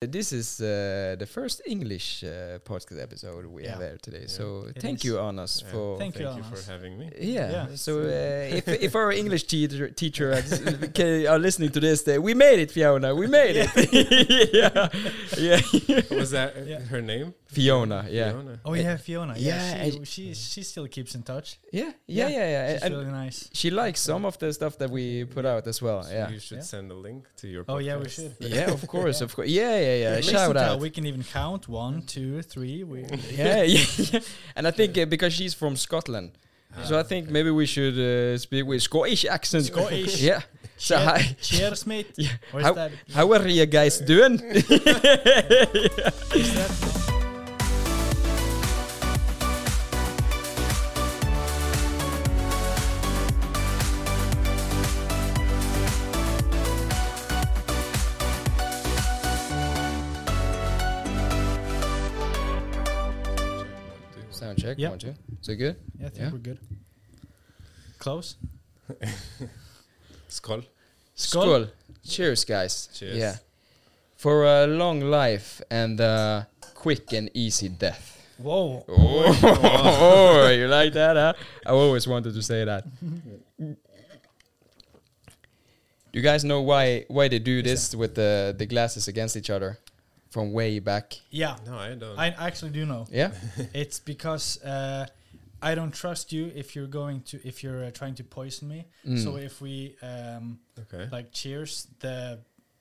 This is uh, the first English uh, podcast episode we Yeah. have here today. Yeah. So It thank is. you, Arnas, Yeah, for Thank thank you, you for having me. yeah. Yeah. So uh, if if our English teacher teacher are listening to this, uh, we made it, Fiona. We made it. yeah, yeah. Was that uh, Yeah. her name? Fiona. Yeah. Fiona? Oh yeah, Fiona. Yeah, Yeah, she, she she still keeps in touch. Yeah. Yeah. Yeah. Yeah. She's And really nice. she likes some of the stuff that we put out as well. So Yeah. You should Yeah. send a link to your. Oh yeah, we should. Yeah, of course, of course. Yeah, yeah, yeah. Shout out. We can even count one, two, three. We yeah, yeah, yeah. And I think uh, because she's from Scotland, so I think maybe we should uh, speak with Scottish accent. Scottish. Yeah. So Cheer- hi, Cheers, mate. Yeah. How- that? how are you guys doing? Check. Yeah. One, two. So good. Yeah, I think Yeah. we're good. Close. Skull. Skull. Cheers, guys. Cheers. Yeah. For a long life and uh, quick and easy death. Whoa. Oh, you like that, huh? I always wanted to say that. Do you guys know why why they do this with the the glasses against each other from way back? Yeah, No, I don't. I actually do know. Yeah. It's because uh, I don't trust you if you're going to if you're uh, trying to poison me. Mm. So if we um, okay. like cheers, the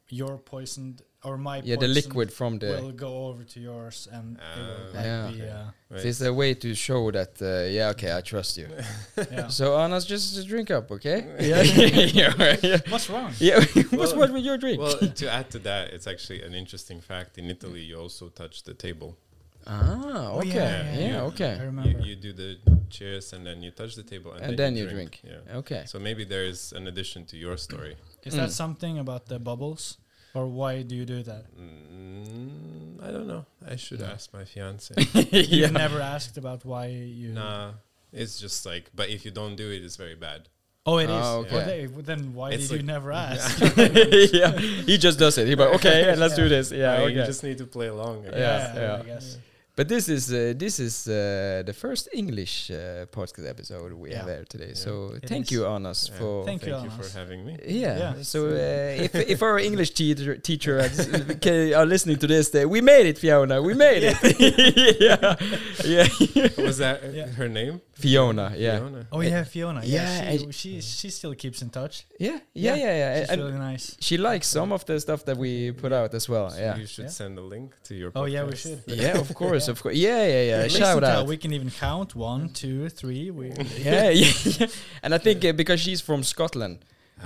your poisoned or my yeah, the liquid from the. will go over to yours and it will Ah, like Yeah. be uh, Right. It's a way to show that, uh, yeah, okay, I trust you. yeah. So, Arnas, just, just drink up, okay? Yeah. yeah. yeah. What's wrong? Yeah, what's Well- what with your drink? well, to add to that, it's actually an interesting fact. In Italy, you also touch the table. ah, Oh, okay. yeah, yeah, yeah, yeah. I okay. You, remember. you do the cheers and then you touch the table and, And then, then you you drink. drink. Yeah. Okay. So maybe there is an addition to your story. Is that Mm. something about the bubbles, or why do you do that? Mm, I don't know. I should No. ask my fiance. You've never asked about why you. nah, it's just like. But if you don't do it, it's very bad. Oh, it is. Oh, Well, okay. they- well, then why It's did you never ask? yeah, he just does it. He like, okay, let's do this. Yeah, I mean, okay. You just need to play along. I Yeah, guess. yeah. I guess. But this is uh, this is uh, the first English uh, podcast episode we Yeah. have here today. Yeah. So It thank is. you, Arnas, Yeah. for Thank Thank you, you for having me. yeah. Yeah. So uh, if if our English teacher teacher is- are listening to this, uh, we made it, Fiona. We made it. yeah, yeah. Was that uh, Yeah. her name? Fiona. Yeah. Fiona. Oh yeah, Fiona. Yeah, Yeah, she, she she still keeps in touch. Yeah. Yeah. Yeah. Yeah. She's And really nice. she likes some of the stuff that we put out as well. So Yeah. you should Yeah. send a link to your. Oh yeah, we should. Yeah, of course, of course. Yeah, yeah, yeah. Listen Shout to her, out. We can even count one, two, three. We yeah, yeah, yeah. And I think uh, because she's from Scotland,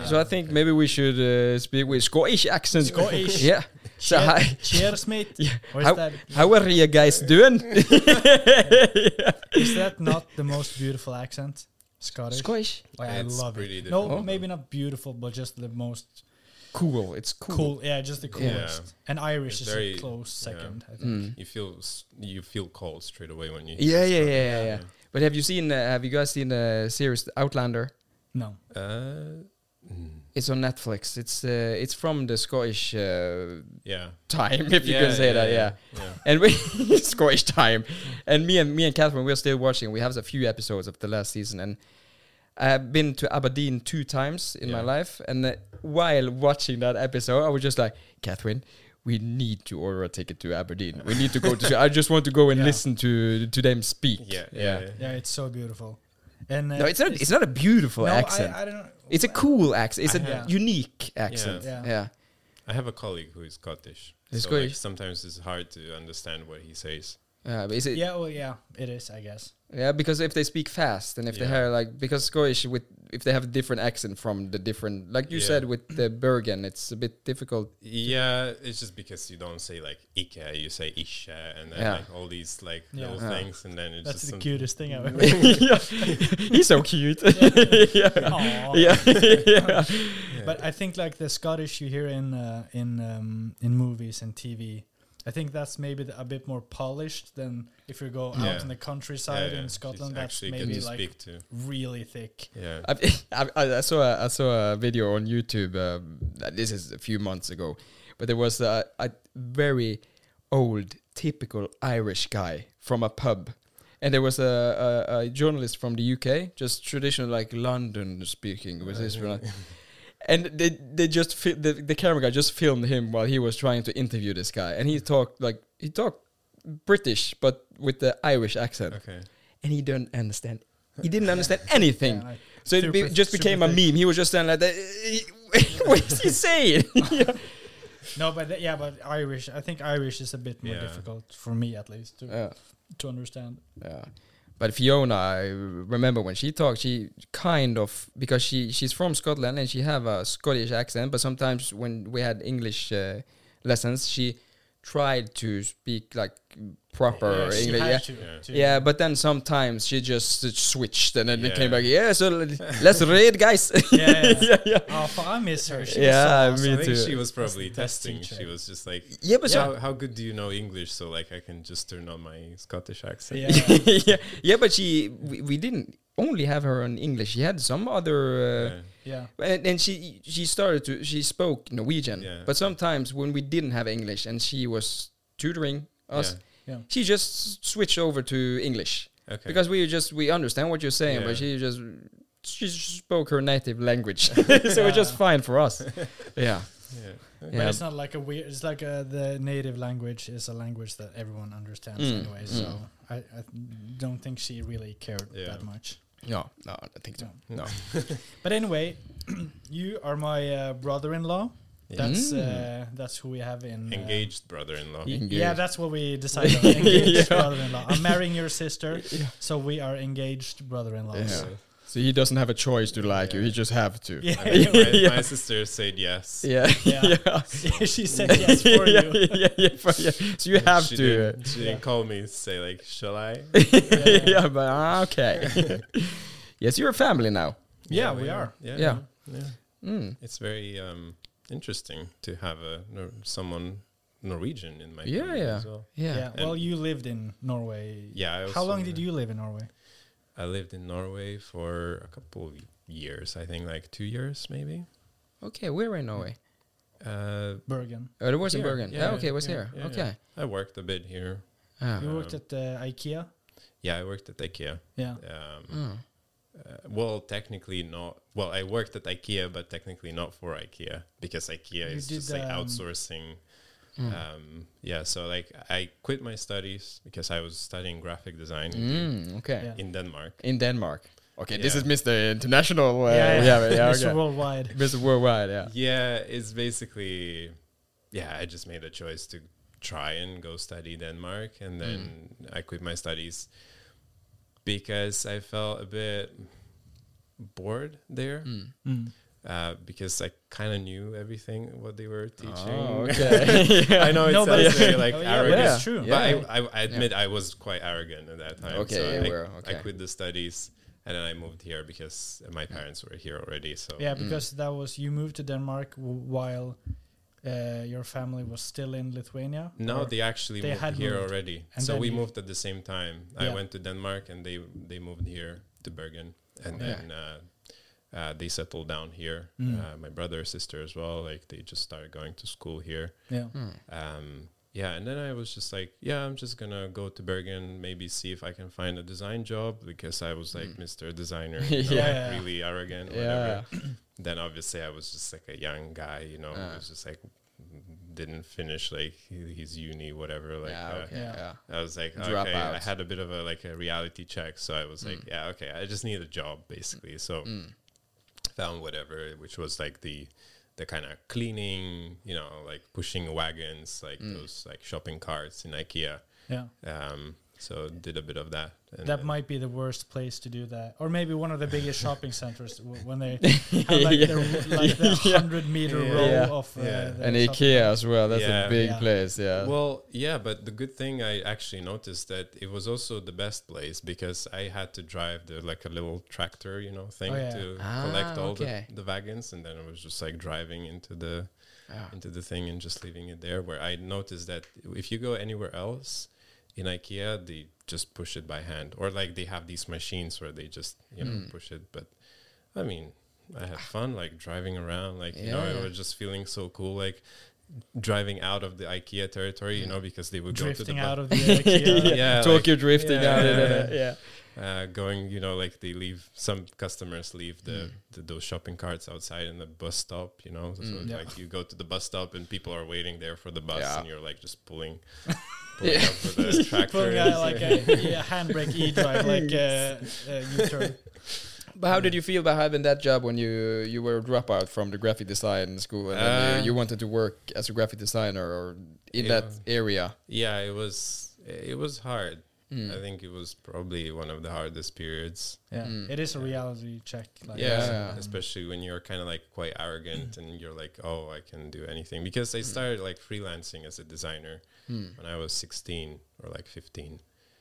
so I think maybe we should uh, speak with Scottish accent. Scottish. Yeah. So Cheer- hi, cheers, mate. Yeah. How- that how are you guys doing? is that not the most beautiful accent? Scottish. Scottish. Oh, yeah, I love pretty it. difficult. No, Oh. maybe not beautiful, but just the most Cool. It's cool. cool. Yeah, just the Yeah. coolest. And Irish It's is very- a close yeah. second. I think. Mm. You feel you feel cold straight away when you. Yeah, yeah, start. yeah, yeah, yeah. But have you seen? Uh, have you guys seen the series Outlander? No. Uh, mm, It's on Netflix. It's uh, it's from the Scottish uh, yeah. time, if you can say that. Yeah. yeah. and we Scottish time, and me and me and Catherine we're still watching. We have a few episodes of the last season, and I've been to Aberdeen two times in my life. And uh, while watching that episode, I was just like, Catherine, we need to order a ticket to Aberdeen. We need to go to. I just want to go and Yeah. listen to to them speak. Yeah, yeah. yeah, yeah. Yeah, it's so beautiful. And uh, No, it's not. It's not a beautiful no, accent. I, I don't know. it's a cool accent. It's I a have- unique accent. Yeah. Yeah. I have a colleague who is Scottish. He's so like, Scottish? sometimes it's hard to understand what he says. Yeah, but is it? Yeah. Yeah, well, yeah, it is. I guess. Yeah, because if they speak fast and if they have like because Scottish with if they have a different accent from the different like you Yeah. said with the Bergen, it's a bit difficult. Yeah, it's just because you don't say like Ike, you say Isha, and then Yeah. like all these like Yeah. little Yeah. things, and then it's That's just the cutest thing I've ever. yeah. He's so cute. yeah. Yeah. yeah. Yeah. But I think like the Scottish you hear in uh, in um, in movies and TV, I think that's maybe the, a bit more polished than if you go out in the countryside yeah, in she's Scotland. That's maybe like speak to. really thick. Yeah, I've, I, I saw a, I saw a video on YouTube. Um, this is a few months ago, but there was a, a very old, typical Irish guy from a pub. And there was a, a, a journalist from the UK, just traditional like London speaking with his and they they just fi- the the camera guy just filmed him while he was trying to interview this guy, and he mm. talked like he talked British but with the Irish accent, Okay. and he didn't understand. He didn't understand anything. Yeah, like, so it be, super- just became a thick. meme. He was just standing like that. what is he saying? yeah. No, but th- yeah, but Irish. I think Irish is a bit more Yeah. difficult for me, at least, to yeah. to understand. Yeah. But Fiona, I remember when she talked, she kind of because she she's from Scotland and she have a Scottish accent. But sometimes when we had English uh, lessons, she tried to speak like proper Yeah, she English. had Yeah. to- Yeah. Yeah, but then sometimes she just switched and then it came back. Yeah, so let's read, guys. Yeah, yeah. yeah, yeah. Oh, fuck, I miss her. She Yeah, was so me I awesome. think too. she was probably testing. teacher. She was just like, Yeah, but yeah, so- how, how good do you know English? So like I can just turn on my Scottish accent. Yeah. yeah, yeah, but she we, we didn't only have her in English. She had some other. Uh, Yeah. Yeah. and, and she she started to she spoke Norwegian, Yeah. but sometimes when we didn't have English and she was tutoring us, Yeah. Yeah. she just switched over to English Okay. because we just we understand what you're saying, Yeah. but she just she spoke her native language, so it's just fine for us. yeah, yeah. But yeah, it's not like a weird. It's like a, the native language is a language that everyone understands Mm, anyway. mm. So I, I don't think she really cared Yeah. that much. no, no, I think so. No, But anyway, you are my uh, brother-in-law. That's Mm. uh, that's who we have in uh, Engaged brother-in-law. Ye- Yeah, that's what we decided. on. Engaged Yeah. brother-in-law. I'm marrying your sister, Yeah. so we are engaged brother-in-laws. Yeah. So he doesn't have a choice to like you; he just have to. Yeah. I mean, my, Yeah. my sister said yes. yeah, Yeah. yeah. she said yes for yeah, you. yeah, yeah, for- yeah. So you have she to. uh, Didn't, she didn't call me to say like, shall I? yeah, but ah, okay. yes, you're a family now. Yeah, we are. Yeah. Yeah. yeah. Mm. It's very um, interesting to have a Nor- someone Norwegian in my Yeah, family yeah. as well. Yeah. Yeah. Well, you lived in Norway. Yeah. I How long did you live in Norway? I lived in Norway for a couple of years. I think like two years, maybe. Okay, where in Norway? Uh, Bergen. Oh, it was in Bergen. yeah, Yeah, okay, it was yeah, here. yeah, okay. I worked a bit here. Ah. You worked Um, at uh, IKEA. Yeah, I worked at IKEA. Yeah. Um, Mm. Uh, well, technically not. Well, I worked at IKEA, but technically not for IKEA because IKEA You is did, just like um, outsourcing. Mm. Um, yeah, so like I quit my studies because I was studying graphic design in- Mm, okay. Yeah. in Denmark. In Denmark. Okay, this is Mr. International. Uh, yeah, yeah, yeah, Mr. okay. Worldwide. Mr. Worldwide, yeah. Yeah, it's basically, yeah, I just made a choice to try and go study Denmark, and then I quit my studies because I felt a bit bored there. Mm. Mm. Uh, because I kind of knew everything what they were teaching. Oh, okay. Yeah. I know it No, sounds it's- very like Oh, yeah, arrogant, but it's true. but Yeah. I, I, I admit I was quite arrogant at that time. Okay, so you I, were, I okay. quit the studies and then I moved here because my parents were here already. So Yeah, Mm. because that was you moved to Denmark w- while uh, your family was still in Lithuania. No, they actually They moved had here moved. already. And so we moved at the same time. I went to Denmark and they they moved here to Bergen, and Yeah. then uh, uh, they settled down here. Mm. Uh, my brother, sister as well. Like they just started going to school here. yeah. Mm. Um, yeah, and then I was just like, yeah, I'm just gonna go to Bergen, maybe see if I can find a design job because I was like Mm. Mr. Designer, Yeah. you know, like, really arrogant. or Yeah. Whatever. then obviously I was just like a young guy, you know, who was just like didn't finish like his uni, whatever. Like, yeah, uh, okay. Yeah. Yeah. I was like, Drop okay, I had a bit of a like a reality check, so I was like, Mm. yeah, okay, I just need a job basically. So Mm. found whatever, which was like the the kind of cleaning, you know, like pushing wagons, like Mm. those like shopping carts in IKEA. Yeah. Um, so did a bit of that. And that might be the worst place to do that, or maybe one of the biggest shopping centers w- when they have like the like the Yeah. hundred meter Yeah. row Yeah. of uh, the And shopping IKEA as well. That's a big Yeah. place. Yeah. Well, yeah, but the good thing I actually noticed that it was also the best place because I had to drive the like a little tractor, you know, thing Oh, yeah. to Ah, collect all okay. the, the wagons, and then I was just like driving into the yeah. into the thing and just leaving it there. Where I noticed that if you go anywhere else in IKEA, they just push it by hand, or like they have these machines where they just you know Mm. push it. But I mean, I had fun like driving around, like you know, Yeah, I was just feeling so cool, like. driving out of the IKEA territory, you know, because they would Drifting go to the out of the IKEA. Yeah, like- Tokyo drifting Yeah, out. yeah, yeah. yeah. uh, going, you know, like they leave some customers leave the, Mm. the those shopping carts outside in the bus stop, you know. So Mm. Yeah. like you go to the bus stop and people are waiting there for the bus, Yeah. and you're like just pulling, pulling Yeah. up with the tractor. Pulling out like a, a handbrake e-drive, like uh, uh, U-turn. But how did you feel about having that job when you you were a dropout from the graphic design school and then Uh, you, you wanted to work as a graphic designer or in Yeah. that area? yeah, it was it was hard. Mm. I think it was probably one of the hardest periods. Yeah, Mm. it is a reality check. Like yeah, Yeah. especially when you're kind of like quite arrogant and you're like, oh, I can do anything. Because I started like freelancing as a designer Mm. when I was 16 or like 15.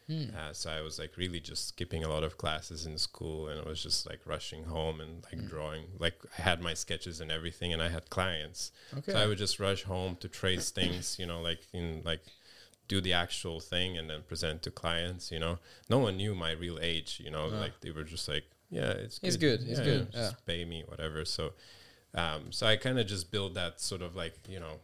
Mm. Uh, so I was like really just skipping a lot of classes in school and I was just like rushing home and like Mm. drawing. Like I had my sketches and everything and I had clients. Okay. So I would just rush home to trace things, you know, like in like do the actual thing and then present to clients, you know. No one knew my real age, you know, No. like they were just like, yeah, it's It's good, it's good, yeah, Just pay me whatever. So um so I kind of just build that sort of like, you know,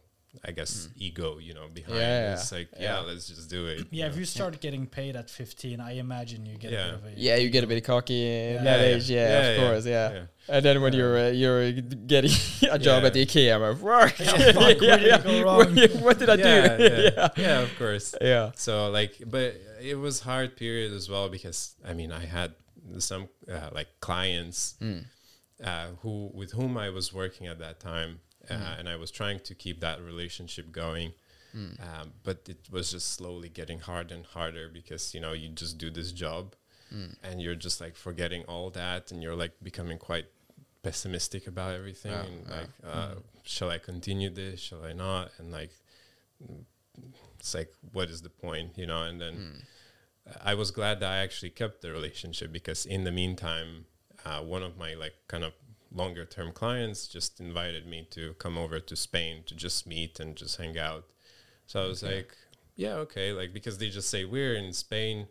I guess ego, you know, behind Yeah, It's like, yeah. yeah, let's just do it. Yeah, if know. you start getting paid at 15, I imagine you get Yeah. a bit of a Yeah, you get a bit cocky in Yeah. that Yeah, age. Yeah, of course. Yeah. yeah. And then when Yeah. you're uh, you're getting a job Yeah. at the IKEA, I'm like, fuck. Yeah, fuck, where did it go wrong? What, what did I yeah, do? yeah, yeah, of course. yeah. So like, but it was hard period as well because I mean I had some uh, like clients Mm. uh, who with whom I was working at that time, uh, Mm. and I was trying to keep that relationship going. Mm. Um, but it was just slowly getting harder and harder because you know you just do this job Mm. and you're just like forgetting all that and you're like becoming quite pessimistic about everything Yeah, and yeah. like uh, shall I continue this shall I not and like mm, it's like what is the point you know and then Mm. I was glad that I actually kept the relationship because in the meantime, uh, one of my like kind of longer term clients just invited me to come over to Spain to just meet and just hang out. So I was Okay. like, yeah, okay, like because they just say we're in Spain,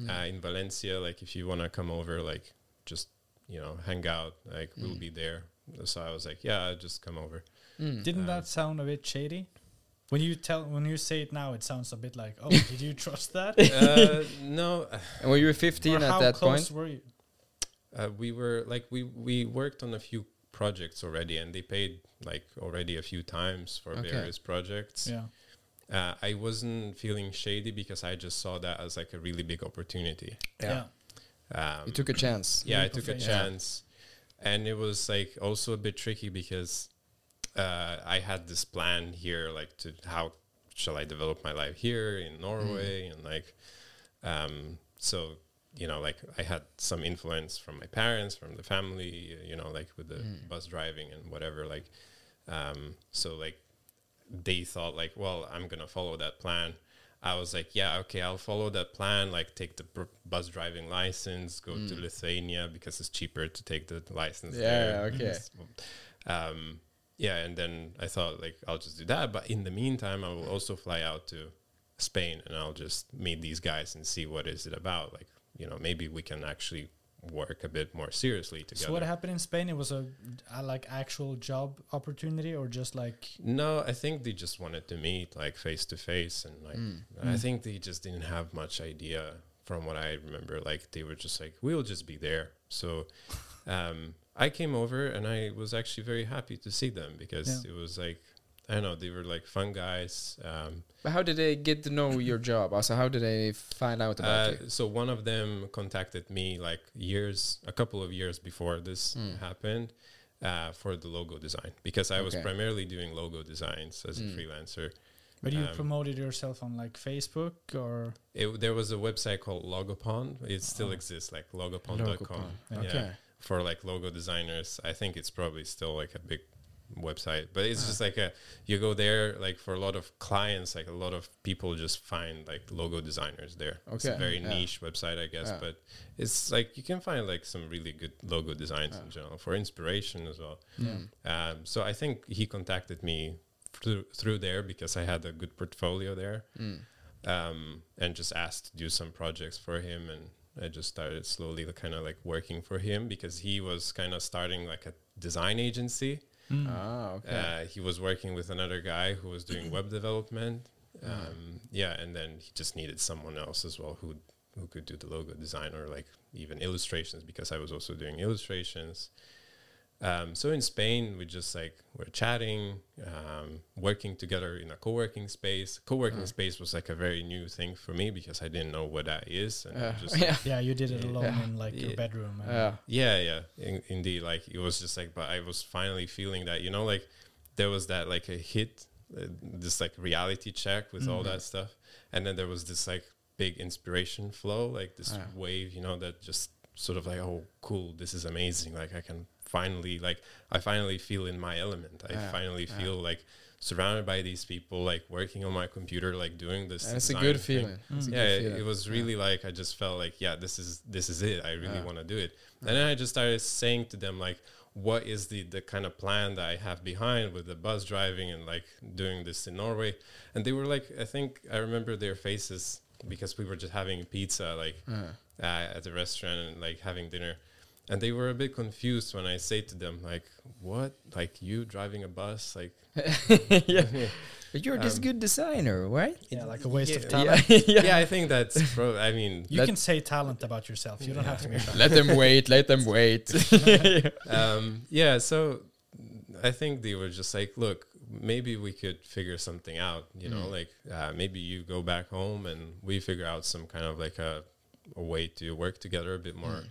Mm. uh, in Valencia, like if you want to come over, like just you know hang out, like we'll Mm. be there. So I was like, yeah, I'll just come over. Mm. Didn't Uh, that sound a bit shady? When you tell, when you say it now, it sounds a bit like, oh, did you trust that? uh, no, And were you 15 Or at how that close point, were you? Uh, we were like we we worked on a few projects already and they paid like already a few times for Okay. various projects Yeah. uh, i wasn't feeling shady because i just saw that as like a really big opportunity Yeah. um, you took a chance. yeah i took a faith. chance and it was like also a bit tricky because uh, i had this plan here like to how shall i develop my life here in norway and like um, so you know like i had some influence from my parents from the family you know like with the Mm. bus driving and whatever like um, so like they thought like well i'm gonna follow that plan i was like yeah okay i'll follow that plan like take the bus driving license go to Mm. lithuania because it's cheaper to take the license Yeah, there okay. um, yeah and then i thought like i'll just do that but in the meantime i will also fly out to spain and i'll just meet these guys and see what is it about like you know maybe we can actually work a bit more seriously together So what happened in Spain? It was a, a like actual job opportunity, or just like no i think they just wanted to meet like face to face and like Mm. i Mm. think they just didn't have much idea from what i remember like they were just like we'll just be there so um, i came over and i was actually very happy to see them because Yeah. it was like i don't know they were like fun guys um, But how did they get to know your job? Also, how did they find out about Uh, you? so one of them contacted me like years, a couple of years before this Mm. happened, uh, for the logo design because I was primarily doing logo designs as a Mm. freelancer. But you Um, promoted yourself on like Facebook or It, there was a website called Logopond. It still Oh. exists, like logopond.com. Logopond. Yeah. Okay. For like logo designers, I think it's probably still like a big website, but it's Ah. just like a you go there like for a lot of clients, like a lot of people just find like logo designers there. It's a Okay, very yeah. niche website, I guess, Yeah. but it's like you can find like some really good logo designs Yeah. in general for inspiration as well. Um, so I think he contacted me through through there because I had a good portfolio there, Mm. um, and just asked to do some projects for him, and I just started slowly kind of like working for him because he was kind of starting like a design agency, Mm. Ah, okay. Uh, he was working with another guy who was doing web development. Um, yeah, and then he just needed someone else as well who who could do the logo design or like even illustrations because I was also doing illustrations. Um, so in Spain, we just like were chatting, um, working together in a co-working space. Co-working space was like a very new thing for me because I didn't know what that is, and Yeah. just yeah. Yeah, you did it alone Yeah. in like your bedroom. and- Yeah. yeah, yeah, in, indeed. Like it was just like, but I was finally feeling that, you know, like there was that like a hit, uh, this like reality check with all that stuff, and then there was this like big inspiration flow, like this wave, you know, that just sort of like, oh, cool, this is amazing. Like I can finally, like, I finally feel in my element. I Yeah, finally yeah. feel like surrounded by these people, like working on my computer, like doing this. That's a good thing feeling. A yeah, good it, feeling. it was really like I just felt like, yeah, this is this is it. I really want to do it. And then I just started saying to them like, what is the the kind of plan that I have behind with the bus driving and like doing this in Norway? And they were like, I think I remember their faces because we were just having pizza like uh, at the restaurant and like having dinner. And they were a bit confused when I say to them like, "What? Like you driving a bus? Like yeah. But you're this Um, good designer, right? Yeah, like a waste yeah, of talent. Yeah. yeah, I think that's pro. I mean, You can say talent about yourself. You don't have to be let them wait. Let them wait. um, yeah, so I think they were just like, look, maybe we could figure something out. You know, like uh, maybe you go back home and we figure out some kind of like a, a way to work together a bit more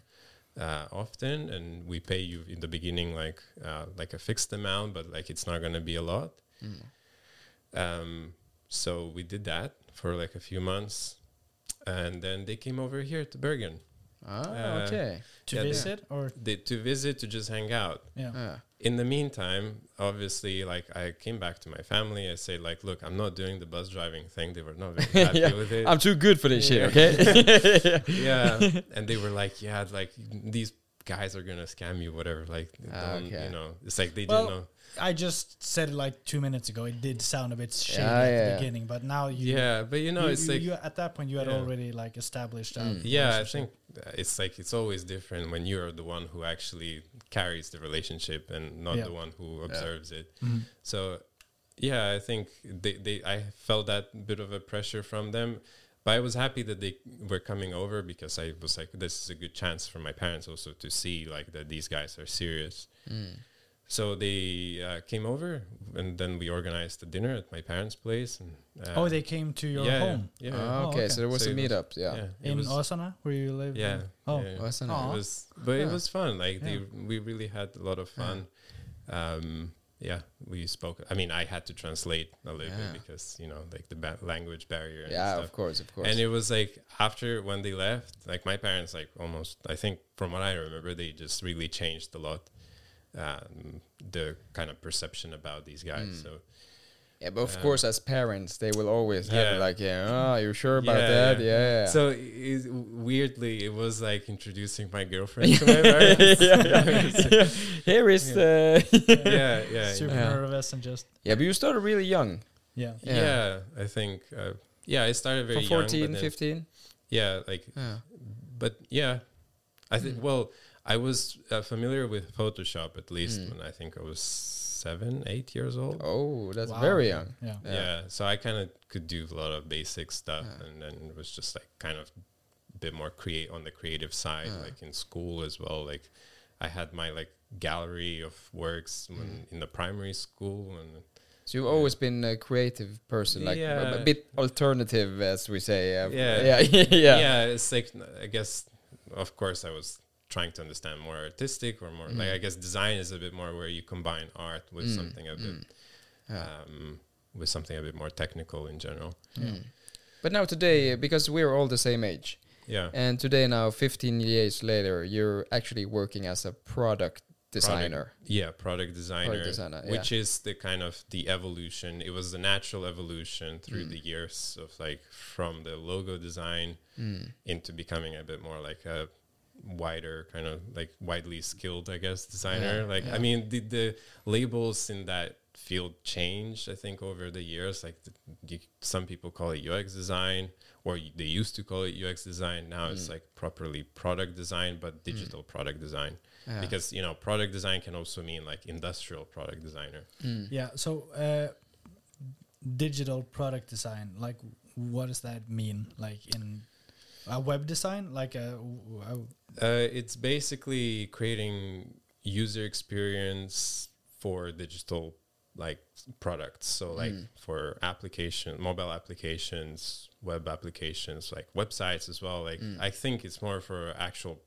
uh, often, and we pay you in the beginning like uh, like a fixed amount, but like it's not going to be a lot. Um, so we did that for like a few months, and then they came over here to Bergen. Ah, Uh, okay. To Yeah, visit or They, to visit to just hang out yeah. Ah. in the meantime, obviously, like I came back to my family. I said, like, look, I'm not doing the bus driving thing. They were not very happy Yeah. with it. I'm too good for this Yeah. shit, okay? yeah, and they were like, yeah, like these guys are gonna scam you, whatever. Like, Ah, okay. you know, it's like they Well, didn't know. I just said it like two minutes ago. It did sound a bit shady Yeah, at yeah. the beginning, but now you, Yeah, but you know, you, it's you- like, you- at that point you had Yeah. already like established. Mm. yeah, I think uh, it's like it's always different when you're the one who actually carries the relationship and not Yeah. the one who observes it. Mhm. So yeah, I think they, they I felt that bit of a pressure from them. But I was happy that they were coming over because I was like, this is a good chance for my parents also to see like that these guys are serious. Mm. So they uh, came over, and then we organized a dinner at my parents' place. And uh, oh, they came to your yeah, home Yeah, yeah. Ah, Oh, okay, okay. so there was So a it was- meetup, yeah. yeah, in was- Åsane, where you live. yeah, Oh, yeah. Wasn't it? It was, but it was fun. Like they, we really had a lot of fun. Um, yeah, we spoke. I mean, I had to translate a little Yeah. bit because you know, like the ba- language barrier. And Yeah, stuff. of course, of course. And it was like after when they left, like my parents, like almost. I think from what I remember, they just really changed a lot. Um, the kind of perception about these guys. Mm. So yeah, but of uh, course, as parents, they will always have like, yeah, oh, you sure about Yeah, that? yeah. Yeah. So it, weirdly, it was like introducing my girlfriend to my parents. yeah. Here is the. yeah, yeah, super Yeah. nervous and just yeah, but you started really young. yeah. yeah. Yeah. I think. Uh, yeah, I started very From young. 14, but 15? Yeah, like, Yeah. but yeah, I think. Mm. Well, I was uh, familiar with Photoshop at least Mm. when I think I was seven, eight years old. Oh, that's Wow. very young. Yeah. Yeah. Yeah. so I kind of could do a lot of basic stuff, Yeah. and then it was just like kind of a bit more create on the creative side, Yeah. like in school as well. Like I had my like gallery of works Mm. when in the primary school, and So you've always been a creative person, like a- a, bit alternative, as we say. uh, Yeah. yeah, yeah. yeah. it's like I guess, of course, I was trying to understand more artistic or more like Mm. I guess design is a bit more where you combine art with Mm, something a bit mm. Yeah. um, with something a bit more technical in general. Mm. But now today, because we're all the same age, Yeah, and today now, 15 years later, you're actually working as a product designer. yeah, product designer, designer, which is the kind of the evolution. It was the natural evolution through Mm. the years of like from the logo design Mm. into becoming a bit more like a wider kind of like widely skilled i guess designer Yeah, like yeah. i mean the, the labels in that field changed. I think over the years, like the, you, some people call it UX design, or they used to call it UX design. Now it's like properly product design, but digital product design. Yeah. Because you know, product design can also mean like industrial product designer. Mm. Yeah. So, uh, digital product design, like, what does that mean? Like in a web design, like a, Uh, it's basically creating user experience for digital like products. So like Mm. for application, mobile applications, web applications, like websites as well. Like Mm. I think it's more for actual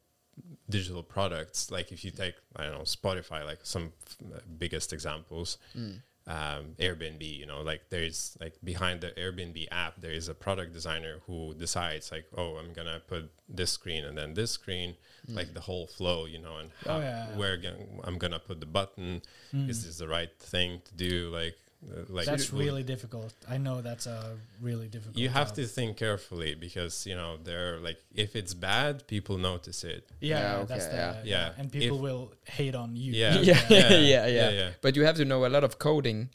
digital products. Like if you take I don't know Spotify, like some f- uh, biggest examples. Mm. Um, Airbnb, you know, like there's like behind the Airbnb app, there is a product designer who decides like, oh, I'm gonna put this screen and then this screen, like the whole flow, you know, and how, Oh, yeah, where I'm gonna put the button. Mm. Is this the right thing to do? Like, uh, like that's will- really difficult. I know that's a really difficult. You have job. to think carefully because you know they're like if it's bad, people notice it. Yeah, Yeah, that's okay, the yeah. Yeah. and people If- will hate on you. Yeah. yeah, Yeah. yeah, yeah, Yeah, yeah. But you have to know a lot of coding,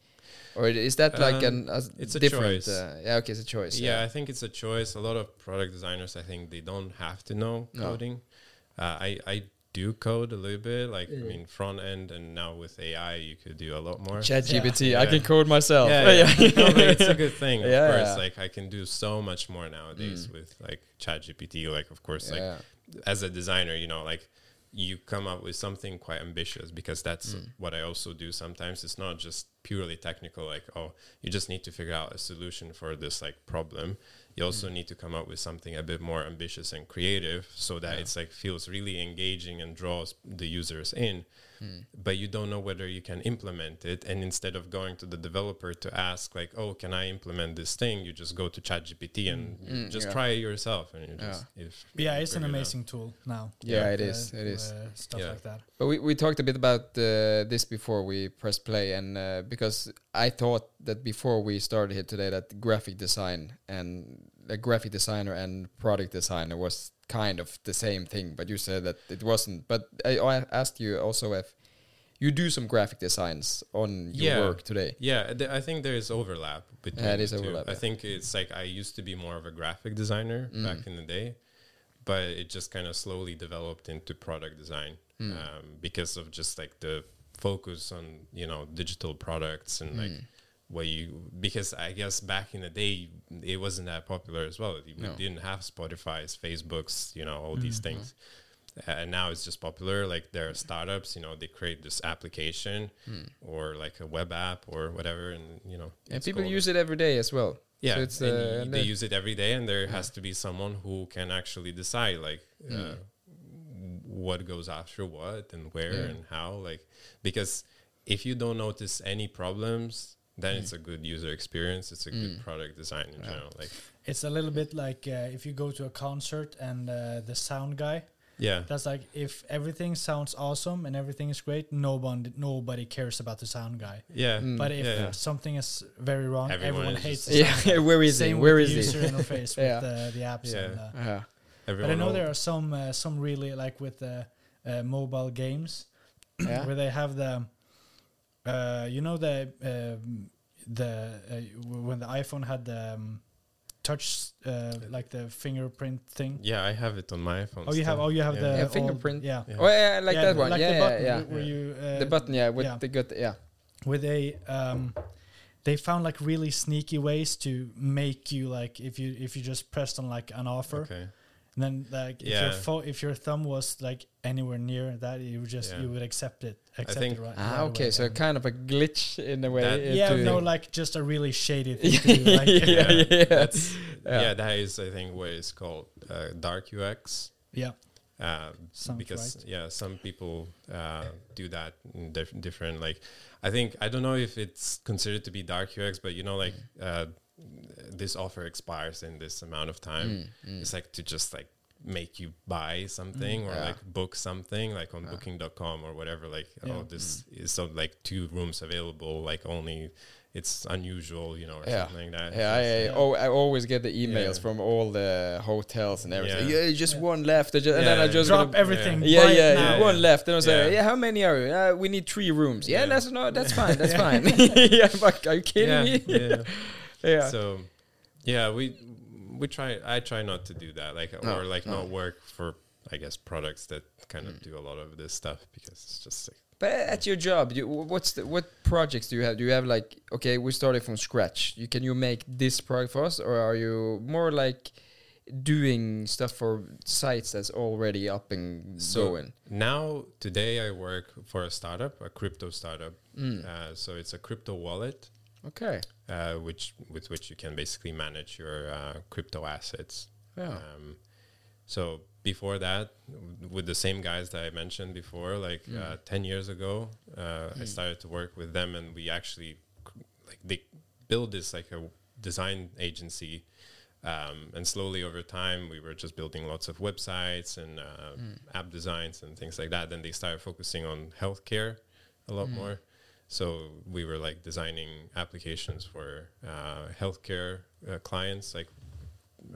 or is that like Um, an a it's a choice. Uh, yeah, okay, it's a choice. Yeah, I think it's a choice. A lot of product designers, I think they don't have to know No. coding. Uh, I I do code a little bit, like I mean front end, and now with AI, you could do a lot more. ChatGPT, I can code myself. Yeah, yeah. no, it's a good thing, of course. yeah. Like I can do so much more nowadays Mm. with like ChatGPT. Like of course, like as a designer, you know, like you come up with something quite ambitious because that's Mm. what I also do sometimes. It's not just purely technical, like, oh, you just need to figure out a solution for this like problem. You also Mm. need to come up with something a bit more ambitious and creative so that Yeah. it's like feels really engaging and draws the users in. Mm. But you don't know whether you can implement it. And instead of going to the developer to ask, like, oh, can I implement this thing? You just go to ChatGPT and Mm, just yeah. try it yourself. And you Yeah. if yeah, you it's an figure it out. amazing tool now. Yeah, with, it is, it is. uh, stuff Yeah. like that. But we, we talked a bit about uh, this before we pressed play, and uh, because I thought that before we started here today that graphic design and a graphic designer and product designer was kind of the same thing, but you said that it wasn't. But I, I asked you also if you do some graphic designs on your Yeah. work today. Yeah, th- I think there is overlap between. Yeah, it is overlap, I think it's like I used to be more of a graphic designer Mm. back in the day, but it just kind of slowly developed into product design Mm. um, because of just like the focus on you know digital products and like Mm. What you because I guess back in the day it wasn't that popular as well. We No. didn't have Spotify's, Facebooks, you know, all these Mhm. things. And now it's just popular. Like there are startups, you know, they create this application Mm. or like a web app or whatever, and you know, And people use it every day as well. Yeah, so it's, and uh, they use it every day, and there Yeah. has to be someone who can actually decide like uh, Mm. what goes after what and where Yeah. and how. Like because if you don't notice any problems, then Mm. it's a good user experience. It's a good Mm. product design in Yeah. general. Like It's a little bit like uh, if you go to a concert and uh, the sound guy. yeah, That's like if everything sounds awesome and everything is great, nobody nobody cares about the sound guy. yeah, Mm. But if Yeah, yeah. something is very wrong, Everyone everyone, hates just- the sound Yeah, where is Same he? Where with is the he? user interface Yeah. with the, the apps. Yeah. And, uh, Yeah. but. I know al- there are some uh, some really like with the uh, mobile games Yeah. where they have the uh, you know the um, the uh, when the iPhone had the um, touch uh, like the fingerprint thing. yeah, I have it on my phone. Oh, you have oh you have Yeah. the Yeah, old- fingerprint. yeah. Yeah. Oh yeah, like Yeah, that one. like yeah, the yeah, button yeah. wh- where you uh, the button, yeah, with yeah. the good, yeah. With a. um they found like really sneaky ways to make you like if you if you just pressed on like an offer Okay. And then like if your fo- if your thumb was like anywhere near that you would just Yeah. you would accept it accept think- it right, Ah, right okay, away, so kind of a glitch in a way. That- yeah no like just a really shady thing to do like Yeah, yeah. That's, Yeah. yeah. that is I think what is called uh, dark UX. yeah Uh, because right. yeah, some people uh, do that in dif- different. Like, I think I don't know if it's considered to be dark UX, but you know, like uh, this offer expires in this amount of time. Mm, mm. It's like to just like make you buy something or Yeah. like book something like on Yeah. booking.com or whatever like Yeah. oh this is so like two rooms available like only it's unusual you know or Yeah. something like that Yeah, I, I, Yeah. oh, I always get the emails Yeah. from all the hotels and everything. Yeah. Yeah, just Yeah. one left, I ju- and then I just Drop everything. Yeah, right yeah, now. yeah. one left. And I was like, Yeah. yeah, how many are you? Uh, we need three rooms. Yeah, Yeah. that's no, that's fine, that's fine. yeah, but are you kidding yeah, me? yeah. yeah. so yeah we we try i try not to do that like No, or like no. not work for i guess products that kind of do a lot of this stuff because it's just like But at your job, you, what's the, what projects do you have? Do you have like okay, we started from scratch. You can you make this product for us, or are you more like doing stuff for sites that's already up and So- going? now today i work for a startup a crypto startup Mm. uh, so it's a crypto wallet Okay. Uh, which with which you can basically manage your uh, crypto assets Yeah. Um, so before that, w- with the same guys that I mentioned before, like Mm. uh, ten years ago, uh, I started to work with them, and we actually like they build this like a design agency. Um, and slowly over time, we were just building lots of websites and uh, app designs and things like that. Then they started focusing on healthcare a lot more. So we were like designing applications for uh, healthcare uh, clients, like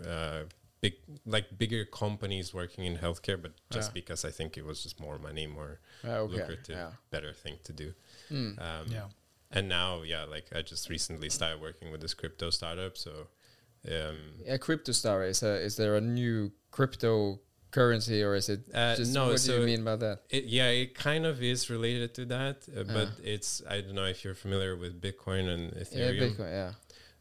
uh, big, like bigger companies working in healthcare, but just Yeah. because I think it was just more money, more Ah, okay. lucrative, Yeah. better thing to do. Mm. Um, Yeah. And now, yeah, like I just recently started working with this crypto startup, so. Um, Yeah, crypto star is a, is there a new cryptocurrency or is it Uh, just no, what do you mean by that? It, yeah, it kind of is related to that, uh, but it's I don't know if you're familiar with Bitcoin and Yeah, Ethereum. Bitcoin, yeah.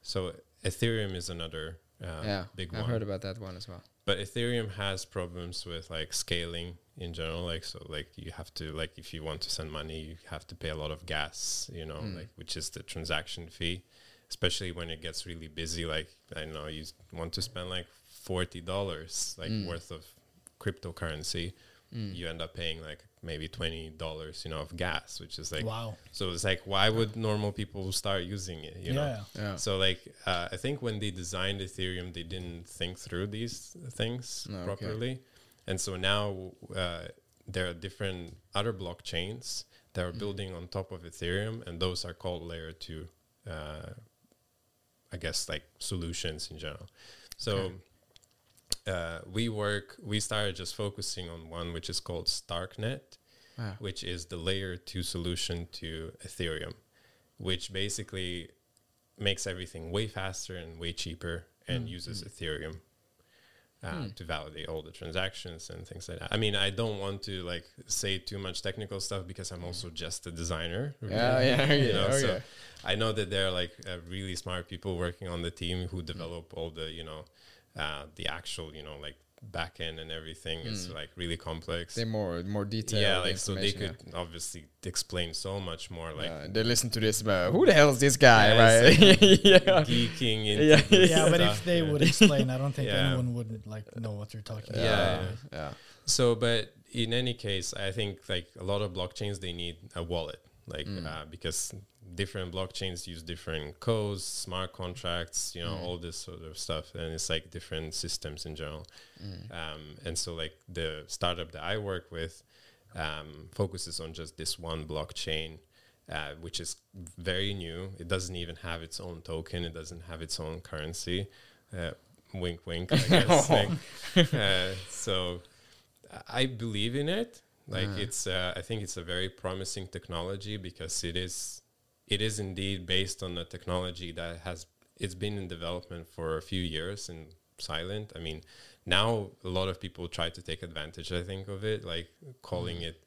So Ethereum is another uh, yeah. big one. I've one. heard about that one as well. but Ethereum has problems with like scaling in general. Like so, like you have to like if you want to send money, you have to pay a lot of gas. You know, Mm. like which is the transaction fee. Especially when it gets really busy, like I know you want to spend like forty dollars like Mm. worth of cryptocurrency, Mm. you end up paying like maybe twenty dollars, you know, of gas, which is like wow. so. It's like why would normal people start using it? You know, yeah. Yeah. so like uh, I think when they designed Ethereum, they didn't think through these things No, okay. properly, and so now uh, there are different other blockchains that are Mm. building on top of Ethereum, and those are called layer two. Uh, I guess like solutions in general. So. Uh, we work. We started just focusing on one, which is called Starknet, Ah. which is the layer two solution to Ethereum, which basically makes everything way faster and way cheaper and uses Ethereum uh, to validate all the transactions and things like that. I mean, I don't want to like say too much technical stuff because I'm also just a designer. Yeah, yeah, You yeah, know, okay. so I know that there are like uh, really smart people working on the team who develop all the, you know, uh, the actual, you know, like back end and everything is like really complex. They're more more detailed. Yeah, like so they information, could obviously explain so much more, like Yeah, they listen to this. But who the hell is this guy? Yeah, right? it's yeah. geeking into Yeah. this Yeah, but if they yeah. would explain, I don't think Yeah. anyone would like know what you're talking Yeah, about. yeah. yeah. So, but in any case, I think like a lot of blockchains they need a wallet, like Mm. uh, because different blockchains use different codes, smart contracts, you know, Mm. all this sort of stuff, and it's like different systems in general. Mm. Um, and so, like the startup that I work with um, focuses on just this one blockchain. Uh, which is very new. It doesn't even have its own token. It doesn't have its own currency. Uh, wink, wink. I guess. like, uh, so I believe in it. Like Ah. it's, uh, I think it's a very promising technology because it is, it is indeed based on a technology that has it's been in development for a few years and silent. I mean, now a lot of people try to take advantage. I think of it, like calling Mm. it,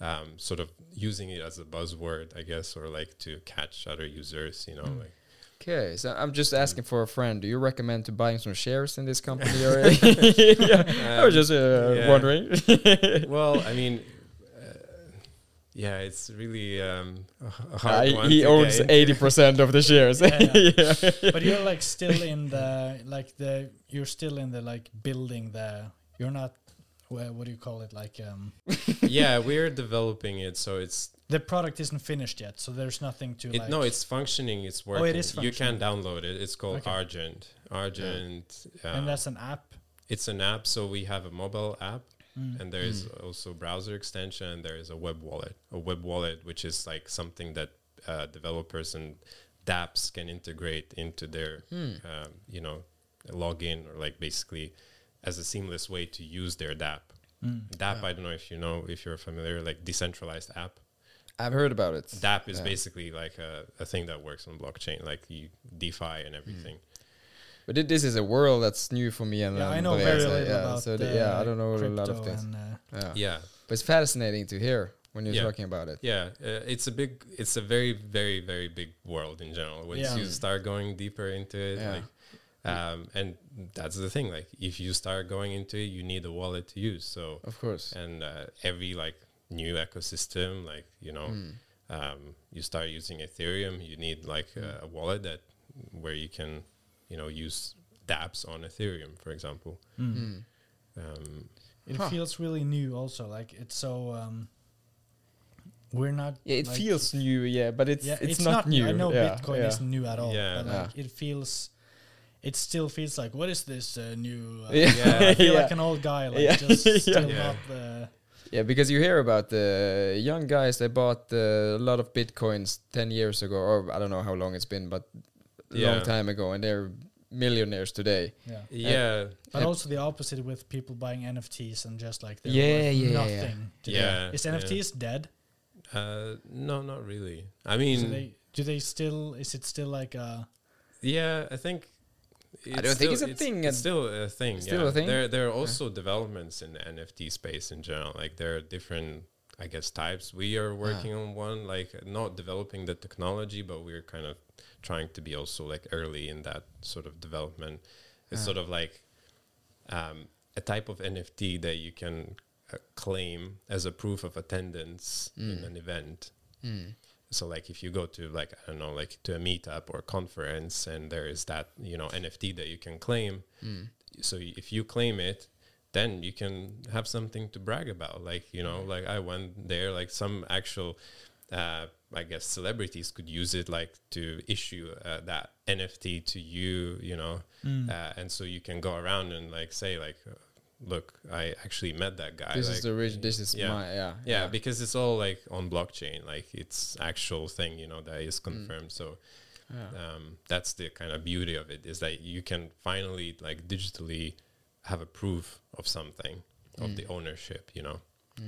um, sort of using it as a buzzword, I guess, or like to catch other users. You know, Mm. like Okay, so I'm just asking for a friend. Do you recommend to buying some shares in this company? Or yeah, I was just uh, yeah. wondering. well, I mean, yeah, it's really um, a h- a Uh, hard one. he to owns eighty percent of the shares. Yeah, yeah. But you're like still in the like the you're still in the like building the you're not wha- what do you call it like um yeah, we're developing it, so it's the product isn't finished yet, so there's nothing to it, like no, it's functioning, it's working. Oh, working. it is You can download it. It's called Okay. Argent. Argent. Uh, and that's an app. it's an app. So we have a mobile app, Mm. and there is also browser extension, there is a web wallet. A web wallet, which is like something that uh, developers and dApps can integrate into their, Hmm. um, you know, login or like basically as a seamless way to use their dApp. Mm. dApp, I don't know if you know if you're familiar, like decentralized app. I've heard about it. dApp is Yeah. basically like a, a thing that works on blockchain, like you DeFi and everything. But it, this is a world that's new for me. And Yeah, I know but very yeah, so- little yeah, about so the- yeah, I don't know a lot of things. and, uh, yeah. Yeah, but it's fascinating to hear when you're Yeah. talking about it. yeah. Uh, it's a big, it's a very, very, very big world in general. Once Yeah. you Mm. start going deeper into it, Yeah. like, um, and that's the thing. Like, if you start going into it, you need a wallet to use. So, Of course. and uh, every like new ecosystem, like you know, Mm. um, you start using Ethereum, you need like a, a wallet that where you can, you know, use dApps on Ethereum, for example. mm. Um, It Huh. feels really new, also. Like it's so. Um, we're not. Yeah, it like, feels new, yeah, but it's yeah, it's, not, new. I know yeah, Bitcoin yeah. isn't new at all. Yeah. but like it feels. It still feels like what is this uh, new? Uh, Yeah. I feel Yeah. like an old guy, like Yeah. just Yeah. still Yeah. not the. Yeah, because you hear about the young guys that bought uh, a lot of bitcoins ten years ago, or I don't know how long it's been, but a Yeah. long time ago, and they're millionaires today. Yeah. yeah, But Yep. also the opposite with people buying NFTs and just like they're Yeah, worth yeah, yeah. nothing. today. Yeah, Is yeah. NFTs dead? uh, no, not really. I do mean, they do they still? Is it still like a? yeah, I think. I don't think it's a thing It's still a thing. Still yeah. a thing? There, there are also developments in the NFT space in general. Like there are different, I guess, types. We are working on one, like not developing the technology, but we're kind of trying to be also like early in that sort of development. It's sort of like um, a type of NFT that you can uh, claim as a proof of attendance in Mm. an event. Mm. So like if you go to like I don't know like to a meetup or conference and there is that you know NFT that you can claim. Mm. So if you claim it, then you can have something to brag about. Like you know like I went there like some actual. Uh, I guess celebrities could use it like to issue uh, that NFT to you, you know, Mm. uh, and so you can go around and like say like, uh, look, I actually met that guy. This like, is the original. This is yeah. my yeah yeah, because it's all like on blockchain, like it's actual thing, you know, that is confirmed. So yeah. um, that's the kind of beauty of it is that you can finally like digitally have a proof of something of Mm. the ownership, you know.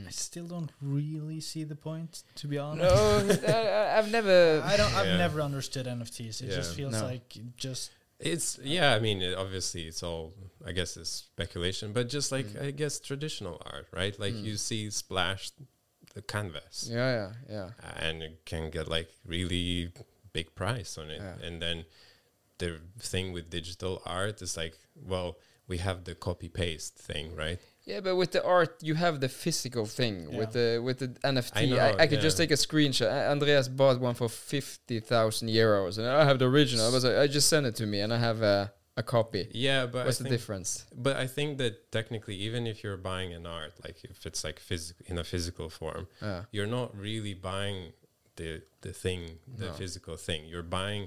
I still don't really see the point, to be honest. I, I- I've never. I don't. I've Yeah. never understood NFTs. It just feels No. like just It's yeah, I mean, it, obviously it's all I guess it's speculation, but just like Mm. I guess traditional art, right? Like Mm. you see splashed the canvas. Yeah, yeah, yeah. and it can get like really big price on it Yeah. and then the thing with digital art is like well we have the copy paste thing right Yeah, but with the art, you have the physical thing. With the with the NFT, I, I know, I, could just take a screenshot. Andreas bought one for fifty thousand euros, and I have the original. I was like, I just sent it to me, and I have a, a copy. yeah but What's I the difference? but i think that technically even if you're buying an art like if it's like physical in a physical form Yeah. you're not really buying the the thing the No. physical thing you're buying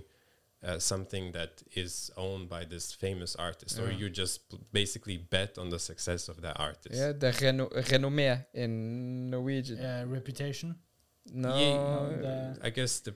uh, something that is owned by this famous artist or you just basically bet on the success of that artist Yeah, the reno renommé in Norwegian. uh, reputation. No, Yeah, i guess the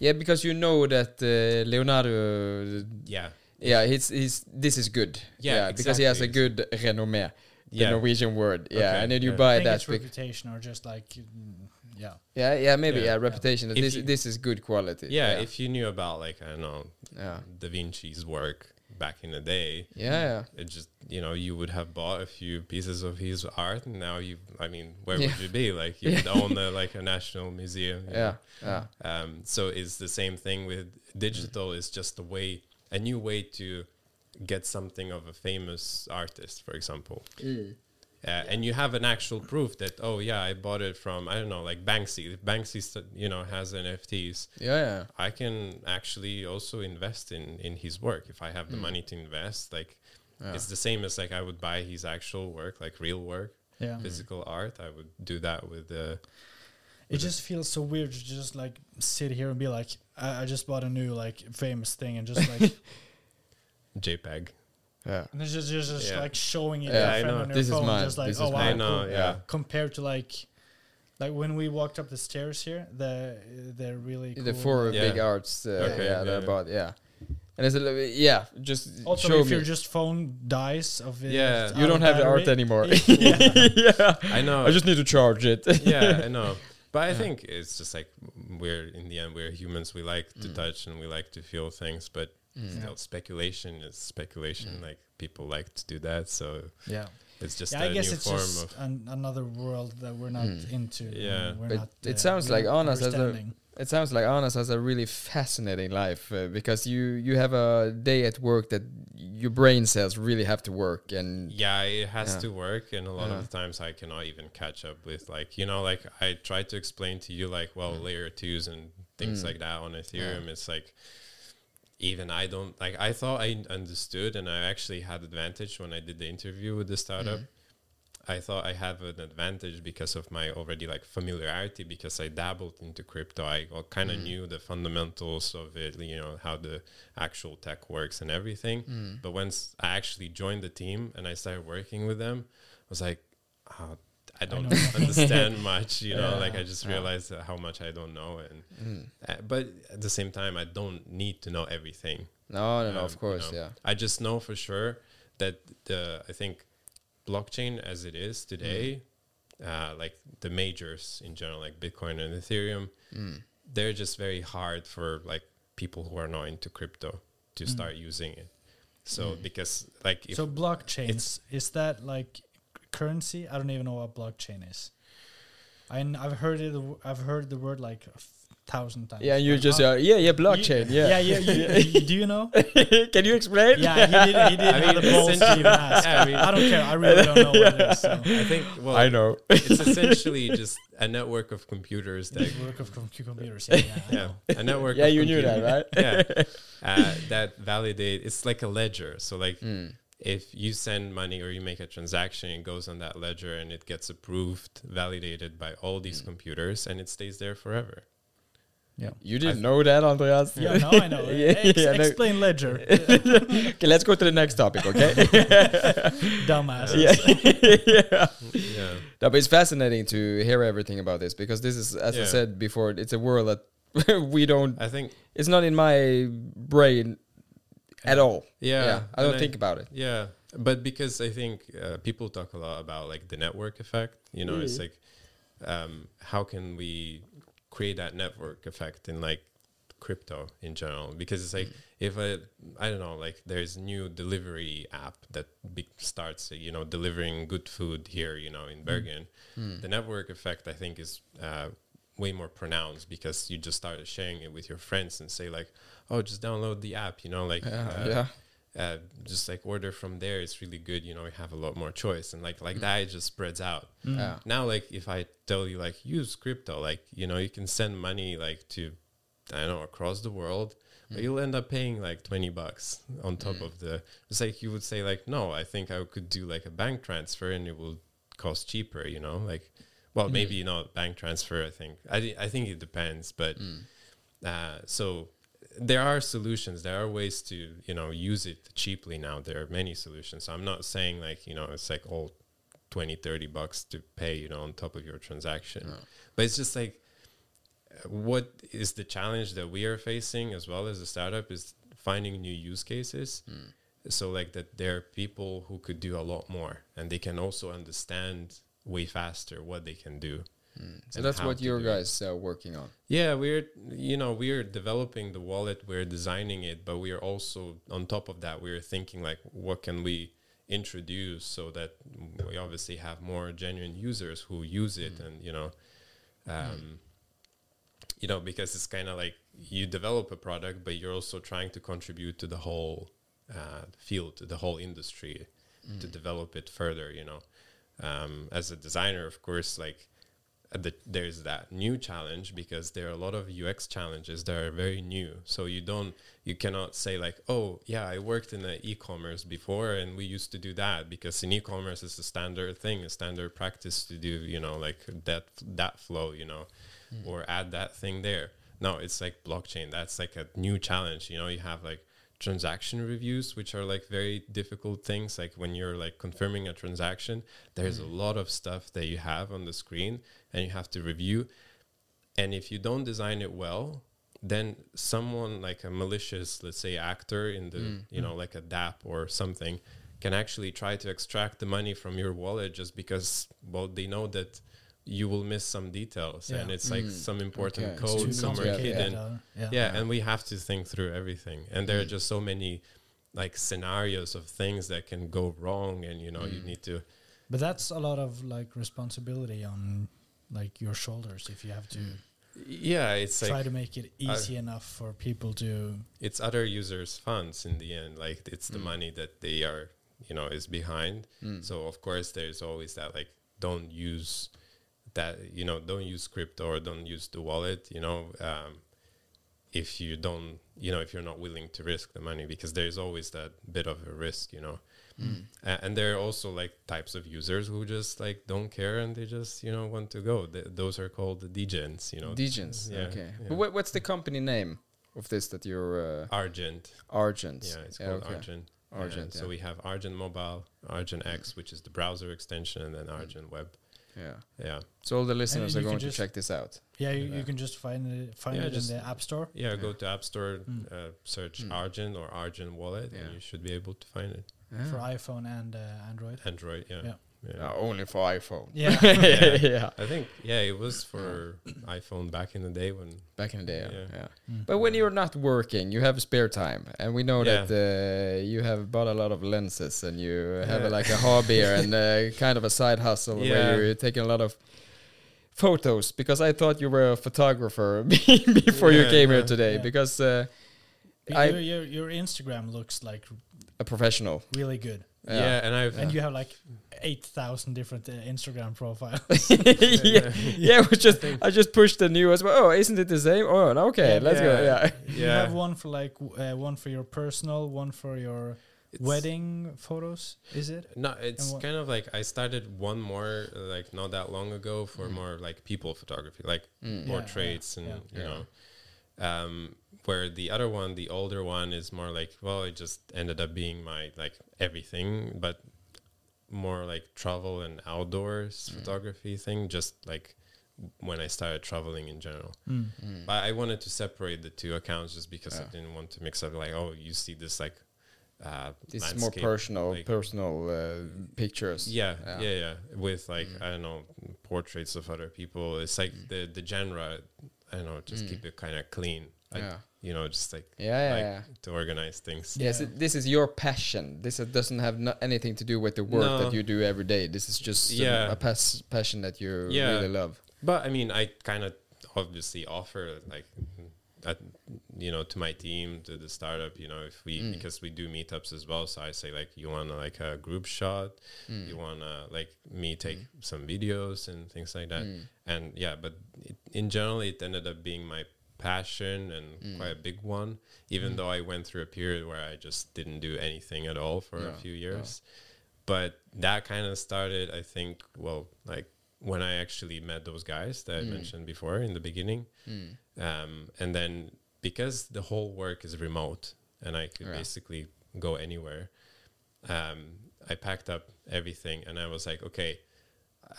yeah, because you know that uh, Leonardo. yeah Yeah, he's he's. This is good. Yeah, because he has a good renommé. The Yeah. Norwegian word. Yeah, Okay, and then you yeah. I buy think that. it's reputation or just like mm, yeah. yeah, yeah, maybe Yeah. yeah, Yeah. reputation. That If this you- this is good quality. yeah, if you knew about like I don't know yeah, Da Vinci's work back in the day, yeah, yeah. it just you know you would have bought a few pieces of his art, and now you, I mean, where Yeah. would you be? Like you would own a, like a national museum. Yeah, know? yeah. Um, so it's the same thing with digital. Is just a way, a new way to get something of a famous artist, for example. Uh, and you have an actual proof that oh yeah I bought it from I don't know like Banksy if Banksy st- you know has NFTs Yeah, yeah. I can actually also invest in in his work if I have the money to invest. Like Yeah. it's the same as like I would buy his actual work, like real work, Yeah. physical art. I would do that with the. It just feels so weird to just like sit here and be like, I, I just bought a new like famous thing and just like JPEG. Yeah. And it's just just, just Yeah. like showing it Yeah, yeah, I know. on your This is phone, mine. just like This oh is wow. I know, cool. yeah. Compared to like, like when we walked up the stairs here, the they're really cool. The four Yeah. big arts. Uh, Okay, yeah, yeah, they're yeah. about yeah. And it's a little bit, yeah, just Also, show if me. your just phone dies of it, Yeah. you don't of have the art anymore. yeah. yeah. I know. I just need to charge it. yeah, I know. But I Yeah. think it's just like we're in the end we're humans. We like to Mm. touch and we like to feel things, but Mm. still, speculation is speculation. Mm. Like people like to do that, so Yeah, it's just yeah. a I guess new it's form just of. an, another world that we're not Mm. into. Yeah. we're But not, it uh, sounds like not Arnas has a- It sounds like Arnas has a really fascinating life uh, because you you have a day at work that your brain cells really have to work and Yeah, it has Yeah. to work, and a lot Yeah. of the times I cannot even catch up with like you know like I try to explain to you like well layer twos and things Mm. like that on Ethereum. It's like even I don't like I thought I understood, and I actually had advantage when I did the interview with the startup. I thought I have an advantage because of my already like familiarity because I dabbled into crypto. I kind of Mm. knew the fundamentals of it, you know, how the actual tech works and everything. Mm. But once I actually joined the team and I started working with them, I was like, oh, I don't know understand much, you know, Yeah. like I just Yeah. realized how much I don't know. And, Mm. uh, but at the same time, I don't need to know everything. no no no Um, of course you know, yeah I just know for sure that the I think blockchain as it is today, uh, like the majors in general, like Bitcoin and Ethereum, Mm. they're just very hard for like people who are not into crypto to Mm. start using it. So Mm. because like if so blockchains is that like currency? I don't even know what blockchain is. I n- I've heard it. I've heard the word like a f- thousand times. yeah you Like, just uh, yeah yeah blockchain yeah yeah, yeah. you- you- do you know? can you explain Yeah, he did. He did I have mean, the balls to even ask. Yeah, I mean- I don't care. I really don't know what it is. So. I think well I know it's essentially just a network of computers that Network of com- computers. Yeah, yeah. Yeah a network yeah of you knew that right yeah uh, that validate it's like a ledger so like Mm. If you send money or you make a transaction, it goes on that ledger and it gets approved, validated by all these mm. computers, and it stays there forever. Yeah, you didn't know that Andreas Yeah, now I know. Yeah, Ex- yeah, no. explain ledger, okay let's go to the next topic okay dumbass. yeah yeah Yeah. No, but it's fascinating to hear everything about this because this is, as I said before, it's a world that we don't. I think, It's not in my brain at all. yeah. yeah. I don't and think about it. Yeah. But because I think uh, people talk a lot about like the network effect, you know, it's Mhm. like, um, how can we create that network effect in like crypto in general? Because it's like, if I, I don't know, like there's new delivery app that be- starts, you know, delivering good food here, you know, in Bergen. Hmm. the network effect i think is uh, way more pronounced because you just started sharing it with your friends and say like oh just download the app you know like Yeah, uh, yeah. uh, just like order from there it's really good you know you have a lot more choice and like like Mm. that it just spreads out Mm. Yeah. now like if i tell you like use crypto like you know you can send money like to i don't know across the world Mm. but you'll end up paying like 20 bucks on top of the it's like you would say like no i think i could do like a bank transfer and it will cost cheaper you know like well maybe not bank transfer i think. I, I think it depends but Mm. uh, so there are solutions. There are ways to you know use it cheaply now. There are many solutions. So i'm not saying like you know it's like all 20 30 bucks to pay you know on top of your transaction. No. but it's just like what is the challenge that we are facing as well as a startup is finding new use cases. Mm. so like that there are people who could do a lot more and they can also understand way faster what they can do Mm. So that's what your guys are working on. yeah, we're you know we're developing the wallet, we're designing it, but we're also on top of that we're thinking like what can we introduce so that we obviously have more genuine users who use it, and you know, um, you know because it's kind of like you develop a product, but you're also trying to contribute to the whole uh, field, to the whole industry, to develop it further. You know, um, as a designer, of course, like uh, the, there's that new challenge because there are a lot of UX challenges that are very new. So you don't, you cannot say like, oh yeah, I worked in the e-commerce before and we used to do that because in e-commerce it's a standard thing, a standard practice to do, you know, like that that flow, you know, or add that thing there. No, it's like blockchain. That's like a new challenge. You know, you have like transaction reviews which are like very difficult things. Like when you're like confirming a transaction there's a lot of stuff that you have on the screen and you have to review. And if you don't design it well then someone like a malicious let's say actor in the Mm. you know like a dApp or something can actually try to extract the money from your wallet just because well they know that you will miss some details and it's like Mm. some important Okay. It's It's too code somewhere complicated. hidden uh, yeah. yeah, and we have to think through everything and there are Mm. just so many like scenarios of things that can go wrong and you know you Mm. need to But that's a lot of like responsibility on like your shoulders if you have to yeah it's try like to make it easy enough for people to it's other users funds in the end like it's the Mm. money that they are you know is behind Mm. so of course there's always that like don't use that you know don't use crypto or don't use the wallet you know um, if you don't you know if you're not willing to risk the money because there's always that bit of a risk you know Mm. A- and there are also like types of users who just like don't care and they just you know want to go Th- those are called the degens you know Degens. yeah, okay. yeah. But what, what's the company name of this that you're uh, argent Argent? yeah it's called okay. argent Argent. so yeah. we have argent mobile argent x which is the browser extension and then argent web yeah. yeah So all the listeners are can going to check this out. yeah you, you can just find it find Yeah, it just- in the app store yeah, go to app store Mm. uh, search Mm. argent or argent wallet Yeah. and you should be able to find it for iphone and uh, android android yeah Yeah. yeah. Uh, only for iPhone. Yeah. yeah. i think yeah it was for iphone back in the day when Back in the day. Yeah. Yeah. yeah. Mm. But when you're not working, you have spare time, and we know Yeah. that uh, you have bought a lot of lenses, and you have a, like a hobby and uh, kind of a side hustle Yeah. where you're taking a lot of photos. Because I thought you were a photographer before you Yeah, came here today, Yeah. because uh, I- your, your your instagram looks like a professional. really good yeah, and i've and you have like 8000 different uh, instagram profiles yeah, yeah. It was just I just pushed the new as well. Oh, isn't it the same? Oh, okay, Yeah, let's go. yeah. Yeah, you have one for like uh, one for your personal one for your It's- wedding photos is it No, it's kind of like I started one more like not that long ago for Mm. more like people photography, like Mm. Yeah, portraits and yeah. you know. Um, where the other one, the older one, is more like well, it just ended up being my like everything, but more like travel and outdoors Mm. photography thing. Just like when I started traveling in general. Mm. Mm. But I wanted to separate the two accounts just because Yeah. I didn't want to mix up like oh you see this like uh This more personal, like- personal uh, pictures. yeah, Yeah. yeah, yeah, With like Mm. I don't know portraits of other people. It's like the the genre. I don't know. Just Mm. keep it kind of clean. I, yeah, You know, just like yeah, yeah. like yeah. to organize things. Yes, Yeah. it- this is your passion. This uh, doesn't have no, anything to do with the work No. that you do every day. This is just Yeah. a pas- passion that you Yeah. really love. But I mean, I kind of obviously offer like, at, you know, to my team, to the startup, you know, if we Mm. because we do meetups as well. So I say like, you want to like a group shot, Mm. you want to like me take some videos and things like that. Mm. and yeah but it, in general it ended up being my passion and Mm. quite a big one even Mm. though i went through a period where i just didn't do anything at all for Yeah, a few years but that kind of started i think well like when i actually met those guys that i Mm. mentioned before in the beginning Mm. um, and then because the whole work is remote and i could Yeah. basically go anywhere um, i packed up everything and i was like okay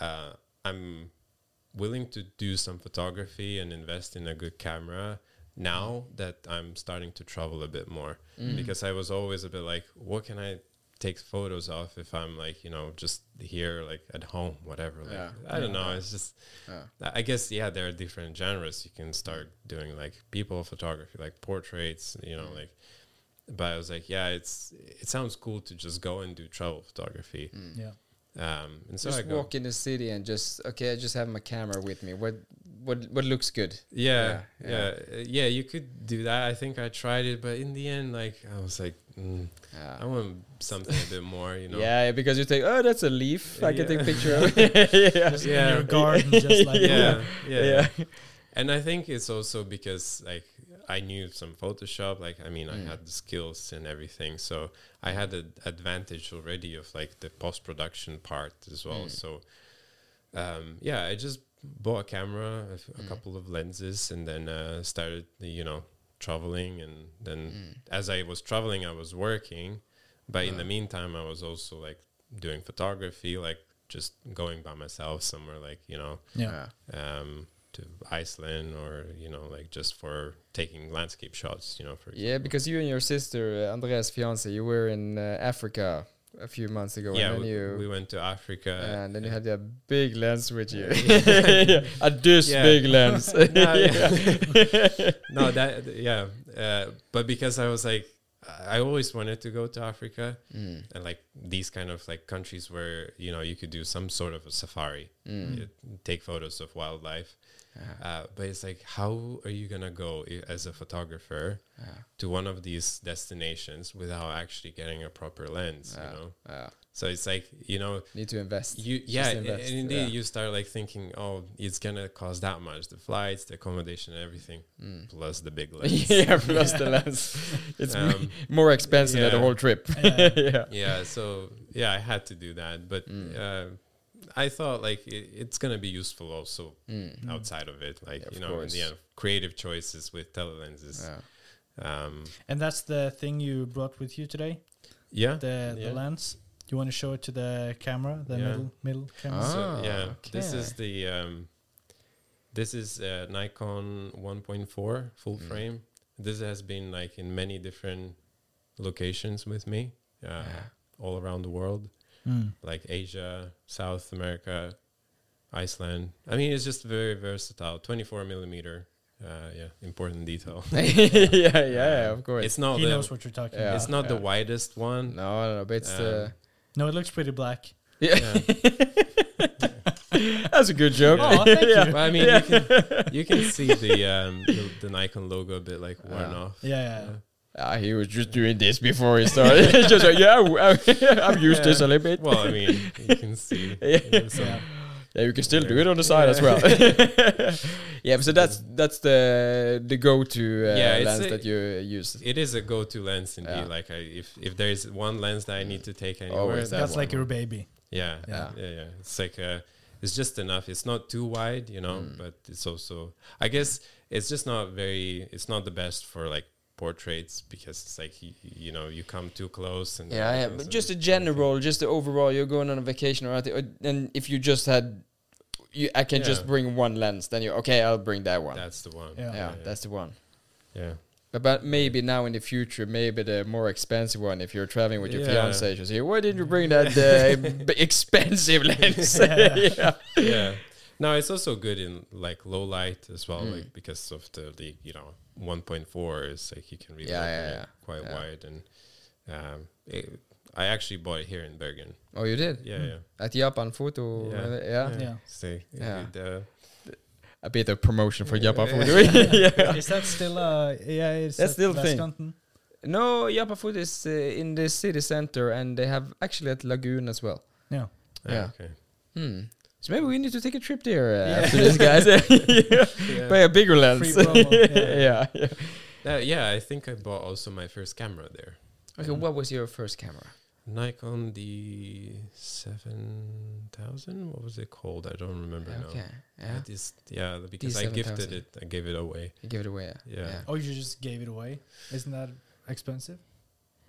uh, i'm willing to do some photography and invest in a good camera now that i'm starting to travel a bit more Mm. because i was always a bit like what can i take photos of if i'm like you know just here like at home whatever like Yeah. i don't Yeah. know it's just Yeah. I guess yeah, there are different genres. You can start doing like people photography, like portraits, you know, Mm. like. But I was like, yeah, it's it sounds cool to just go and do travel photography. Mm. yeah Um, and so just I go, walk in the city and just okay. I just have my camera with me. What what what looks good? yeah, Yeah, yeah, yeah, yeah. You could do that. I think I tried it, but in the end, like I was like, mm, I want something a bit more, you know. Yeah, because you think, oh, that's a leaf. I can take a picture of it. yeah. just Yeah. in your garden just like yeah, yeah, yeah. And I think it's also because like I knew some Photoshop. Like I mean, I Mm. had the skills and everything, so I had an advantage already of like the post production part as well. Mm. So um, yeah, I just bought a camera, a, f- a Mm. couple of lenses, and then uh, started you know traveling, and then Mm. as I was traveling, I was working, but in the meantime, I was also like doing photography, like just going by myself somewhere, like you know, Yeah. um, to Iceland or you know, like just for taking landscape shots, you know, for Yeah, because you and your sister, uh, Andreas' fiance, you were in uh, Africa a few months ago, yeah, and we, you we went to Africa, and then you had a big lens with you, yeah. a this Yeah. big lens. No, no, that yeah, uh, but because I was like, I always wanted to go to Africa Mm, and like these kind of like countries where you know you could do some sort of a safari, mm. take photos of wildlife. Yeah. Uh, but it's like, how are you gonna go i- as a photographer Yeah. to one of these destinations without actually getting a proper lens? Yeah. You know, Yeah. so it's like you know, Need to invest. you yeah, invest, and indeed you start like thinking, oh, it's gonna cost that much, the flights, the accommodation, and everything, Mm. plus the big lens. yeah, plus the lens. It's Um, more expensive than the whole trip. Yeah. yeah. yeah so yeah i had to do that but Mm. uh, i thought like it, it's gonna be useful also Mm. outside of it like Yeah, you know in course. the end creative choices with telelenses Yeah. um And that's the thing you brought with you today, yeah the the Yeah. lens. You want to show it to the camera, the Yeah. middle middle camera. Ah. so yeah this is the um this is uh, nikon 1.4 full Mm. frame this has been like in many different locations with me uh, Yeah. all around the world Mm. like Asia, South America, Iceland. I mean, it's just very versatile. 24 millimeter. Uh, yeah, important detail. yeah, yeah, of course. It's not he the knows what you're talking Yeah. about. it's not the yeah. widest one. no, no, no, but it's the Um, No, it looks pretty black. yeah. That's a good joke. Oh, thank you. But I mean, you can you can see the um the, the Nikon logo a bit like worn off. Yeah, yeah. Ah, he was just doing this before he started. Just like, yeah, I- I've used this a little bit. Well, I mean, you can see. Yeah. you Yeah. Yeah, you can still do it on the side as well. yeah, so that's that's the the go-to uh, Yeah, lens a- that you use. It is a go-to lens indeed. Yeah. Like, I, if if there is one lens that I need to take anywhere, Always that That's one. like your baby. Yeah, Yeah. yeah, yeah, It's like uh, it's just enough. It's not too wide, you know, Mm. but it's also. I guess it's just not very. It's not the best for like portraits because it's like you, you know you come too close and Yeah, yeah, but just a it's- general, just the overall. You're going on a vacation or anything, and if you just had, you, I can just bring one lens. Then you okay? I'll bring that one. That's the one. Yeah. yeah, that's the one. yeah. But, but maybe now in the future, maybe the more expensive one. If you're traveling with your Yeah. fiance, she'll say, "Why didn't you bring that uh, b- expensive lens?" yeah. yeah. No, it's also good in like low light as well, Mm. like because of the, the you know 1.4 is like you can really Yeah, yeah, yeah. quite Yeah. wide and um, it, I actually bought it here in Bergen. Oh, you did Yeah, Mm. yeah. at Japan Photo. Yeah. yeah. Yeah. See, Yeah. it, uh, a bit of promotion for Japan Yeah. Photo. yeah. Is that still uh yeah, is That's that still thing. Vestkanten? No, Japan Photo is uh, in the city center, and they have actually at Lagoon as well. Yeah. ah, Yeah. Okay. Hmm. So maybe we need to take a trip there uh, Yeah. after this, guys. yeah. Yeah. Buy a bigger lens. Yeah. yeah. yeah. Uh, yeah, I think I bought also my first camera there. Okay, what was your first camera? Nikon D seven thousand. What was it called? I don't remember now. Okay. Yeah. It is, yeah, because I gifted D7000. it. I gave it away. You give it away. Yeah. Oh, you just gave it away? Isn't that expensive?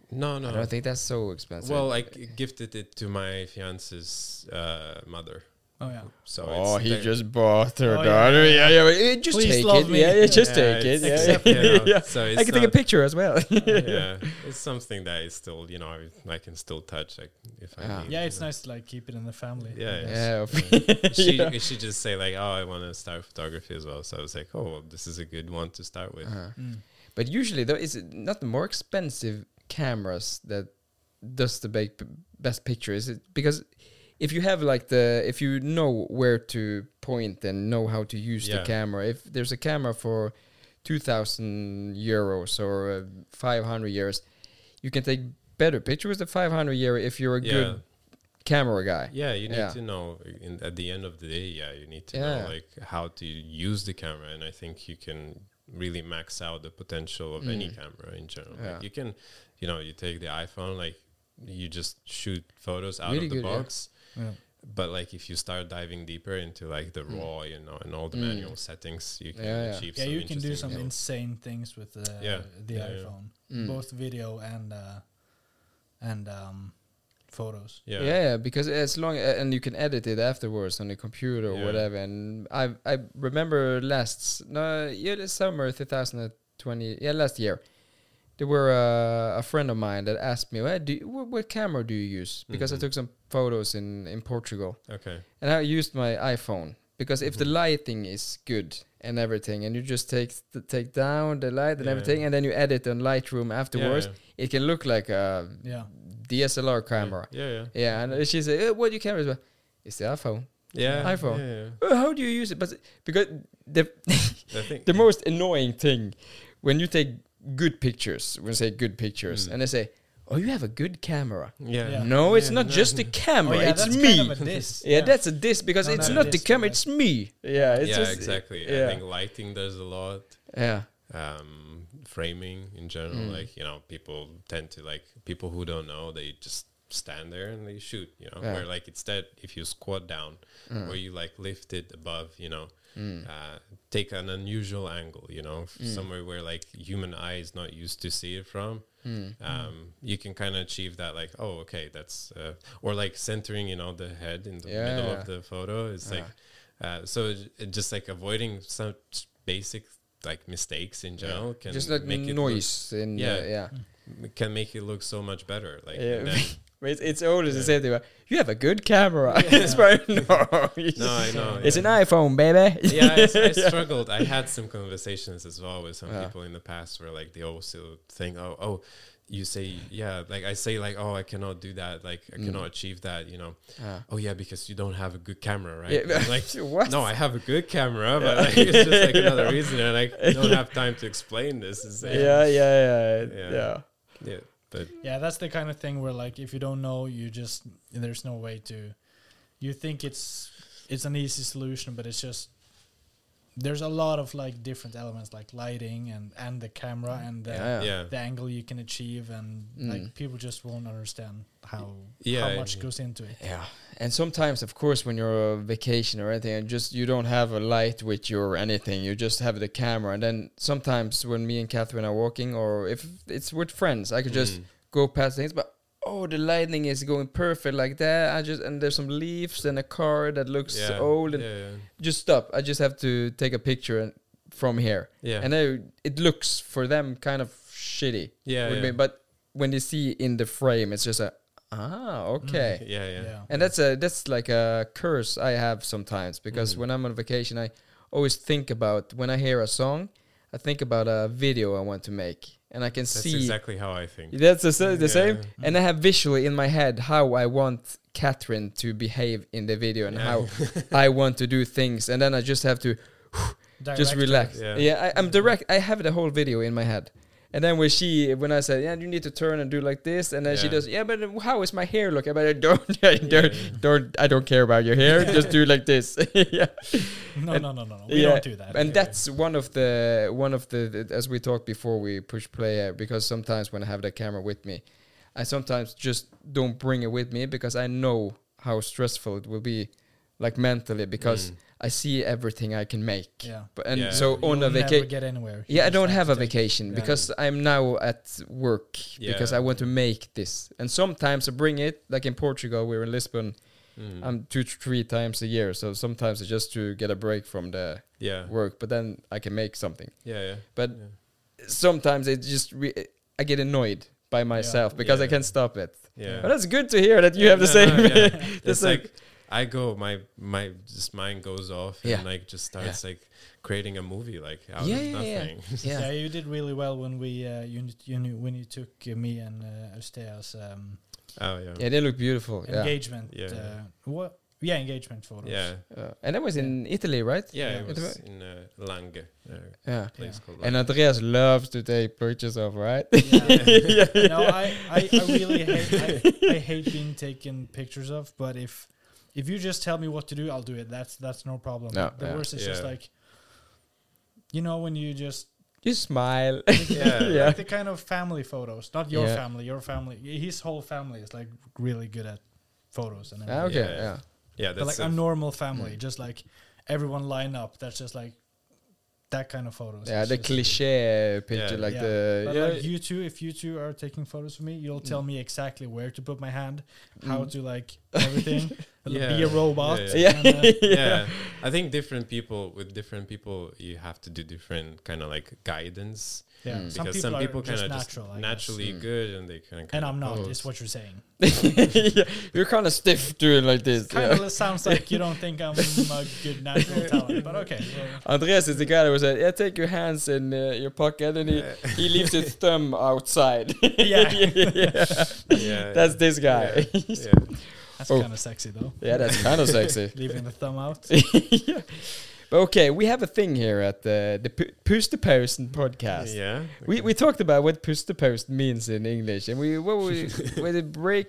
No, no. I don't think that's so expensive. well, I g- gifted it to my fiance's uh, mother. Oh yeah. So oh, it's he the- just bought her Oh, daughter. yeah. Yeah, yeah. but, uh, just Please take love it. me. Yeah, yeah, just Yeah, take it. it's- Yeah, you know, yeah. So I can take a picture as well. yeah, it's something that is still, you know, I, I can still touch like, if I Yeah. need. Yeah, you it's know. nice to like keep it in the family. Yeah, Yeah. she yeah. she just say like, oh, I want to start photography as well. So I was like, oh, well, this is a good one to start with. Uh-huh. Mm. But usually, though, is it not the more expensive cameras that does the be- best picture? Is it because if you have like the if you know where to point and know how to use the camera, if there's a camera for two thousand euros or uh, five hundred euros, you can take better pictures with the five hundred euro if you're a Yeah. good camera guy. Yeah, you need Yeah. to know in, at the end of the day. Yeah, you need to Yeah. know like how to use the camera, and I think you can really max out the potential of any Mm. camera in general. Yeah. Like you can, you know, you take the iPhone, like you just shoot photos out Really of the good, yeah. Box. Yeah. but like if you start diving deeper into like the raw, you know, and all the Mm. manual settings, you can Yeah, yeah. achieve. yeah, some you can do some results. insane things with the Yeah, the yeah, yeah. iPhone, Mm. both video and uh, and um, photos. Yeah. Yeah, yeah, because as long uh, and you can edit it afterwards on the computer or Yeah. whatever. And I I remember last no yeah the summer 2020 yeah last year there were uh, a friend of mine that asked me well, do you, what, what camera do you use because Mhm. I took some photos in in Portugal Okay. and I used my iPhone because if the Mhm. lighting is good and everything and you just take th- take down the light and Yeah, everything yeah. and then you edit on Lightroom afterwards Yeah, it can look like a Yeah, DSLR camera. Yeah, yeah. Yeah, and she said, eh, "What do you camera?" Well, It's the iPhone. Yeah. iPhone. Yeah, yeah. "Oh, how do you use it? But because the the most annoying thing when you take good pictures, when say good pictures, Mm. and they say, "Oh, you have a good camera." Yeah. Yeah. No, it's Yeah, not no. just the camera; oh, yeah, it's me. Kind of a diss. yeah, that's a diss because No, it's not not a the diss, camera; but- it's me. Yeah, it's yeah, just, exactly. Yeah, I think lighting does a lot. yeah, Um, framing in general, Mm. like you know, people tend to like people who don't know. They just stand there and they shoot. You know, Yeah. where like instead, if you squat down Mm. or you like lift it above, you know, Mm. uh, take an unusual angle. You know, Mm. somewhere where like human eye is not used to see it from. Mm. um, you can kind of achieve that like oh okay that's uh, or like centering you know the head in the Yeah, middle yeah. of the photo it's Yeah. like uh, so it- it just like avoiding some basic like mistakes in general can just like make it noise in Yeah. yeah, yeah. can make it look so much better like Yeah. it's, it's always the same thing. like, You have a good camera. Yeah. it's no. no I know It's yeah. an iPhone, baby. yeah I, I struggled I had some conversations as well with some Yeah. people in the past where like they also think oh oh you say yeah like I say like oh I cannot do that like I Mm. cannot achieve that you know Ah. oh yeah because you don't have a good camera right Yeah, like what? no i have a good camera but Yeah. like, it's just like another reason and i don't have time to explain this is yeah, yeah, yeah, Yeah. yeah. Yeah but Yeah, that's the kind of thing where like if you don't know, you just there's no way to. You think it's it's an easy solution, but it's just there's a lot of like different elements like lighting and and the camera and the, Yeah. yeah the angle you can achieve and Mm. like people just won't understand how Yeah, how much yeah. goes into it. Yeah, and sometimes, of course, when you're on vacation or anything, and just you don't have a light with you or anything, you just have the camera. And then sometimes when me and Catherine are walking, or if it's with friends, I could just Mm. go past things, but oh, the lighting is going perfect like that. I just and there's some leaves and a car that looks yeah old, and yeah yeah, just stop. I just have to take a picture and from here, yeah. and then it looks for them kind of shitty. yeah, yeah. me, but when they see in the frame, it's just a ah okay. yeah yeah Yeah. And that's a that's like a curse I have sometimes because Mhm. when I'm on vacation, I always think about when I hear a song, I think about a video I want to make, and I can that's see exactly how i think that's the, the Yeah. same, mm-hmm. and I have visually in my head how I want Catherine to behave in the video and Yeah. how I want to do things, and then I just have to just relax. Yeah. Yeah, I, I'm direct. I have the whole video in my head. And then when she, when I said, yeah, you need to turn and do like this, and then she does, yeah, but how is my hair look? I don't, don't, yeah. don't, I don't care about your hair. Just do like this. yeah, No, And- no, no, no, no. We yeah, don't do that. and that's one of the one of the, the- as we talked before we push play uh, because sometimes when I have the camera with me, I sometimes just don't bring it with me because I know how stressful it will be, like mentally because Mm. I see everything I can make. yeah. But and Yeah. so You'll on a vacation. get anywhere. You Yeah, I don't have to a vacation yeah. because I'm now at work because I want to make this. And sometimes I bring it, like in Portugal, we're in Lisbon. Mm. I'm two to three times a year, so sometimes it's just to get a break from the yeah work. But then I can make something. yeah yeah But yeah. sometimes it just re- I get annoyed by myself because I can't stop it. yeah But that's good to hear that you have the same. no, yeah. the it's same- like I go, my my just mind goes off Yeah. and like just starts like creating a movie like out Yeah, of yeah, yeah. nothing. yeah. Yeah, you did really well when we uh, you, you knew, when you took uh, me and uh, Eustea's um, oh yeah, yeah, they look beautiful. Engagement. Yeah. Uh, what? Yeah, engagement photos. yeah, Uh, and that was in Italy, right? yeah. Yeah. It It was wa- in uh, Langhe, a Yeah. place Yeah. called. And Andreas loves to take pictures of, right? Yeah. no, I, I, I really hate I, I hate being taken pictures of. But if if you just tell me what to do, I'll do it. That's that's no problem. No, the yeah. worst is just like, you know, when you just You smile. Yeah. yeah. like the kind of family photos, not your Yeah. family, your family. His whole family is like really good at photos and Ah, everything. okay. Yeah. Yeah. yeah, but like a a- normal family, just like everyone line up. That's just like that kind of photos. Yeah, It's the just- cliche picture, Yeah. like Yeah. the But yeah, like you two, if you two are taking photos of me, you'll tell me exactly where to put my hand, how Mm. to like everything, be a robot. Yeah, yeah, and, uh, yeah. I think different people with different people, you have to do different kind of like guidance yeah. Mm. Some because people, some people are kind just of natural, I guess. naturally Mm. good, and they kind of. and I'm not. Is what you're saying. yeah, you're kind of stiff doing like this. Kind yeah. of sounds like you don't think I'm a good natural talent, but okay. well, Andreas is the guy that was like, "Yeah, take your hands in uh, your pocket," and he, he leaves his thumb outside. Yeah. yeah. Yeah, that's this guy. Yeah, Yeah, yeah. that's Oh. kind of sexy though. Yeah, that's kind of sexy. Leaving the thumb out. yeah. But okay, we have a thing here at the the Pu- Pustepausen podcast. Yeah. We we talked about what push to post means in English, and we what we with it break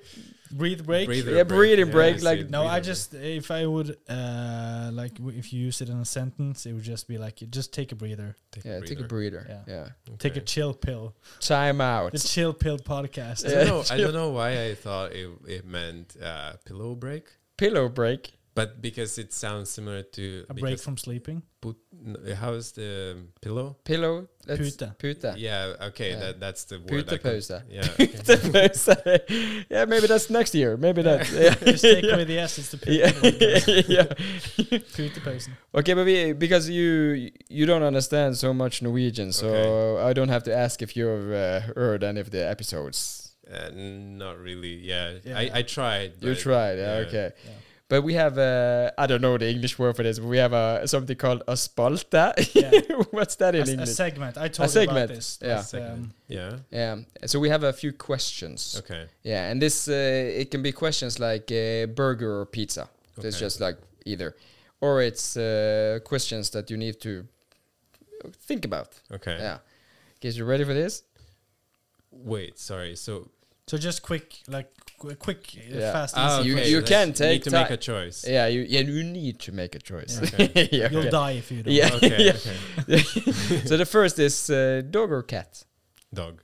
Breathe break. Breather Yeah, breathing break, I like- No, I breather just if I would uh like w- if you use it in a sentence, it would just be like you just take a breather, break. yeah take a breather yeah, Yeah. Okay. take a chill pill. time out The chill pill podcast. I don't know. I don't know why I thought it it meant uh, pillow break, pillow break but because it sounds similar to A break from sleeping. put, how is the pillow? pillow that's Puta. puta Yeah. Okay. Yeah. That that's the word. puta I posa Yeah. okay. Puta yeah maybe that's next year maybe that yeah Just take away the S. It's the pill. yeah, yeah. Puta person. Okay, but we, because you you don't understand so much Norwegian, so Okay. I don't have to ask if you've uh, heard any of the episodes. Uh, not really. Yeah. Yeah. I, I tried. You tried, yeah, yeah. okay. Yeah. But we have uh, I don't know the English word for this, but we have uh, something called a spalta. Yeah. What's that in A, a English? segment. I told you segment, about this. yeah. last, Segment. um, Yeah. yeah. So we have a few questions. Okay. Yeah, and this uh, it can be questions like uh, burger or pizza. So It's just like either, or it's uh, questions that you need to think about. Okay. Yeah. Guess you're ready for this? Wait. Sorry. So. So just quick, like qu- quick, uh, Yeah. fast. Ah, easy. You- okay, you like, can need take to ti- make a choice. Yeah, you yeah you need to make a choice. Okay. yeah, You'll okay. die if you don't. Yeah. Okay. Yeah. Okay. so the first is uh, dog or cat. Dog.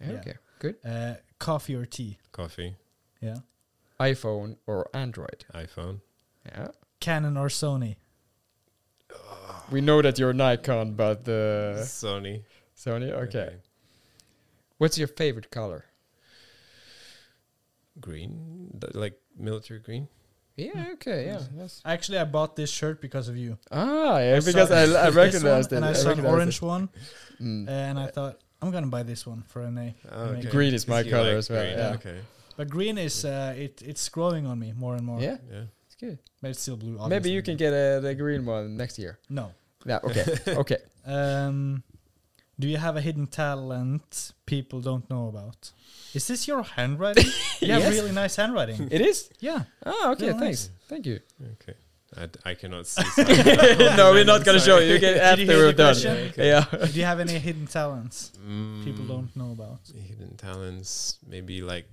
Yeah, Yeah. Okay, good. Uh, coffee or tea. Coffee. Yeah. iPhone or Android. iPhone. Yeah. Canon or Sony. We know that you're Nikon, but uh, Sony. Sony. Okay. What's your favorite color? Green. Th- Like military green. Yeah. Okay. Yeah. That's Actually, I bought this shirt because of you. ah yeah I saw because I, I this recognized one, it. and I, saw an recognized orange it. one, Mm. and I thought I'm gonna buy this one for an A. Oh, okay. Green is my You color like as well, green, yeah. Okay. But green is uh, it it's growing on me more and more. Yeah, Yeah. it's good. but it's still blue. Maybe obviously. you can get uh, the green one next year. No. Yeah. Okay. okay. Um, do you have a hidden talent people don't know about? Is this your handwriting? you have Yes. really nice handwriting. It is. yeah. Oh, okay. Real thanks. Thank you. Okay. I, d- I cannot see. no, we're not gonna show you. You get after you we're the done. question? Yeah, okay. Yeah. do you have any hidden talents people Mm, don't know about? hidden talents. Maybe like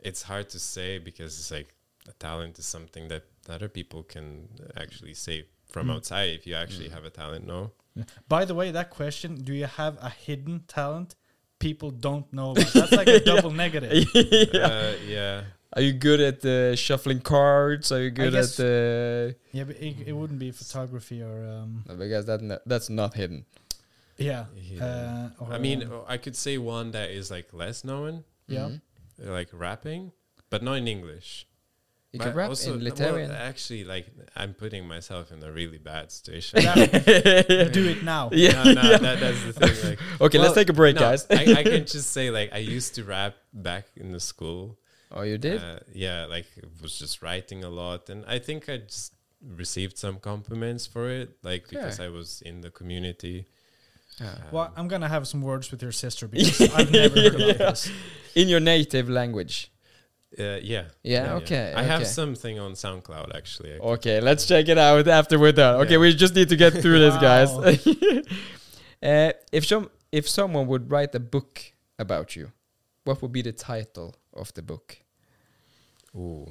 it's hard to say because it's like a talent is something that other people can actually say from Mm. outside. If you actually have a talent, no. By the way, that question, do you have a hidden talent people don't know about? That's like a double negative. yeah. Uh, yeah. Are you good at uh, shuffling cards? Are you good guess- at uh, Yeah, but it, it wouldn't be photography or um no, because that n- that's not hidden. yeah. Hidden. Uh, I mean, I could say one that is like less known, yeah. Mhm. uh, like rapping, but not in English. You But can rap also- in well, actually, like I'm putting myself in a really bad situation. Do it now. yeah. no, no, that, that's the thing. Like, Okay, let's take a break, no, guys. I, I can just say like I used to rap back in the school. oh, you did? Uh, yeah, like was just writing a lot, and I think I just received some compliments for it, like because I was in the community. Yeah. Um, Well, I'm gonna have some words with your sister because I've never heard about Yeah. this. In your native language. Uh, yeah, Yeah, okay, I have something on SoundCloud actually. Okay, let's check it out after we're done. Okay, Yeah. we just need to get through this, guys. Uh, if some if someone would write a book about you, what would be the title of the book? Ooh,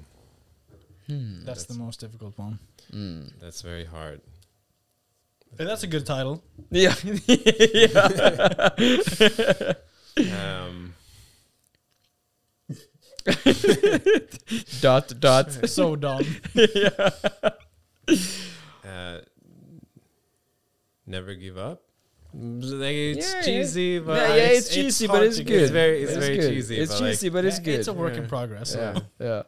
Hmm. That's, the most difficult one. Mm. that's very hard. But that's a good title. Yeah. yeah. um, dot dot. so dumb. yeah. Uh, never give up. Like it's Yeah, cheesy, but yeah, yeah, it's it's cheesy, hard but it's good. It's very- it's very good. cheesy, It's but like- cheesy, but it's Yeah, good. It's a work in progress. yeah, So. yeah.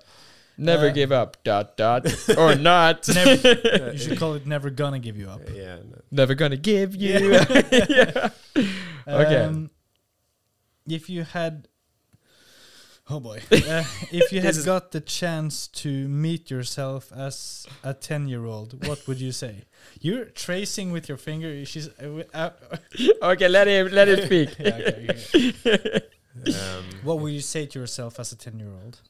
Never Uh, give up. Dot dot or not. Never, you should call it "Never Gonna Give You Up." yeah. no. Never gonna give you. yeah. Okay. Um, if you had, oh boy, uh, if you had got the chance to meet yourself as a ten-year-old, what would you say? You're tracing with your finger. She's. Uh, uh, Okay, let him let him speak. yeah, okay, okay. Um, What would you say to yourself as a ten-year-old?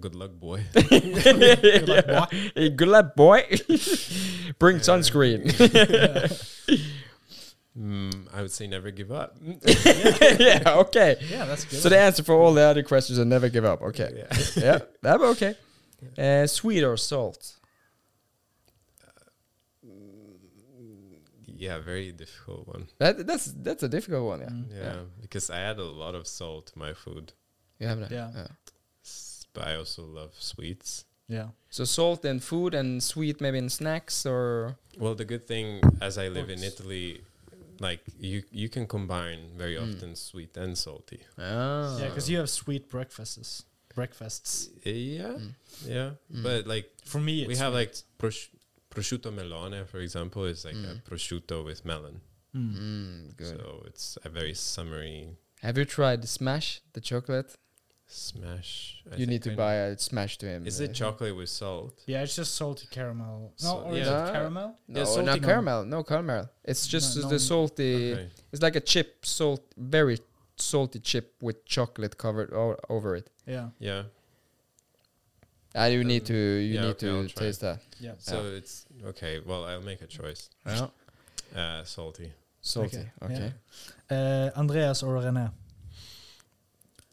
good luck, boy. like, what? Hey, good luck, boy. Bring sunscreen. Mm, I would say never give up. yeah, okay. Yeah, that's good. So the answer for all the other questions are never give up. Okay. Yeah. yeah, that okay. Uh, sweet or salt? yeah, very difficult one. That that's that's a difficult one. Yeah. Mm. Yeah, because I add a lot of salt to my food, You have that. Yeah. s- but I also love sweets. yeah. So salt in food and sweet maybe in snacks or Well, the good thing, as I live in. Italy, like you you can combine very Mm. often sweet and salty. oh. Yeah, because you have sweet breakfasts. Breakfasts. Uh, Yeah, Mm. yeah, Mm. but like For me, we have sweet. like prosci- prosciutto melone, for example, is like a Mm. prosciutto with melon. Mm. Mm, good. So it's a very summery Have you tried Smash the chocolate? Smash. I you need to I buy a Smash to him. Is uh, it chocolate with salt? Yeah, it's just salty caramel. No, So- or is yeah. it caramel? No, Yeah, not caramel. No caramel. It's just No, the no. salty. Okay. It's like a chip, salt, very salty chip with chocolate covered o- over it. Yeah, Yeah. And you need to you yeah, need okay, I'll to try. taste that. yeah. So it's okay. Well, I'll make a choice. Yeah. Uh, salty. Salty. Okay, Okay. yeah. Uh, Andreas or René?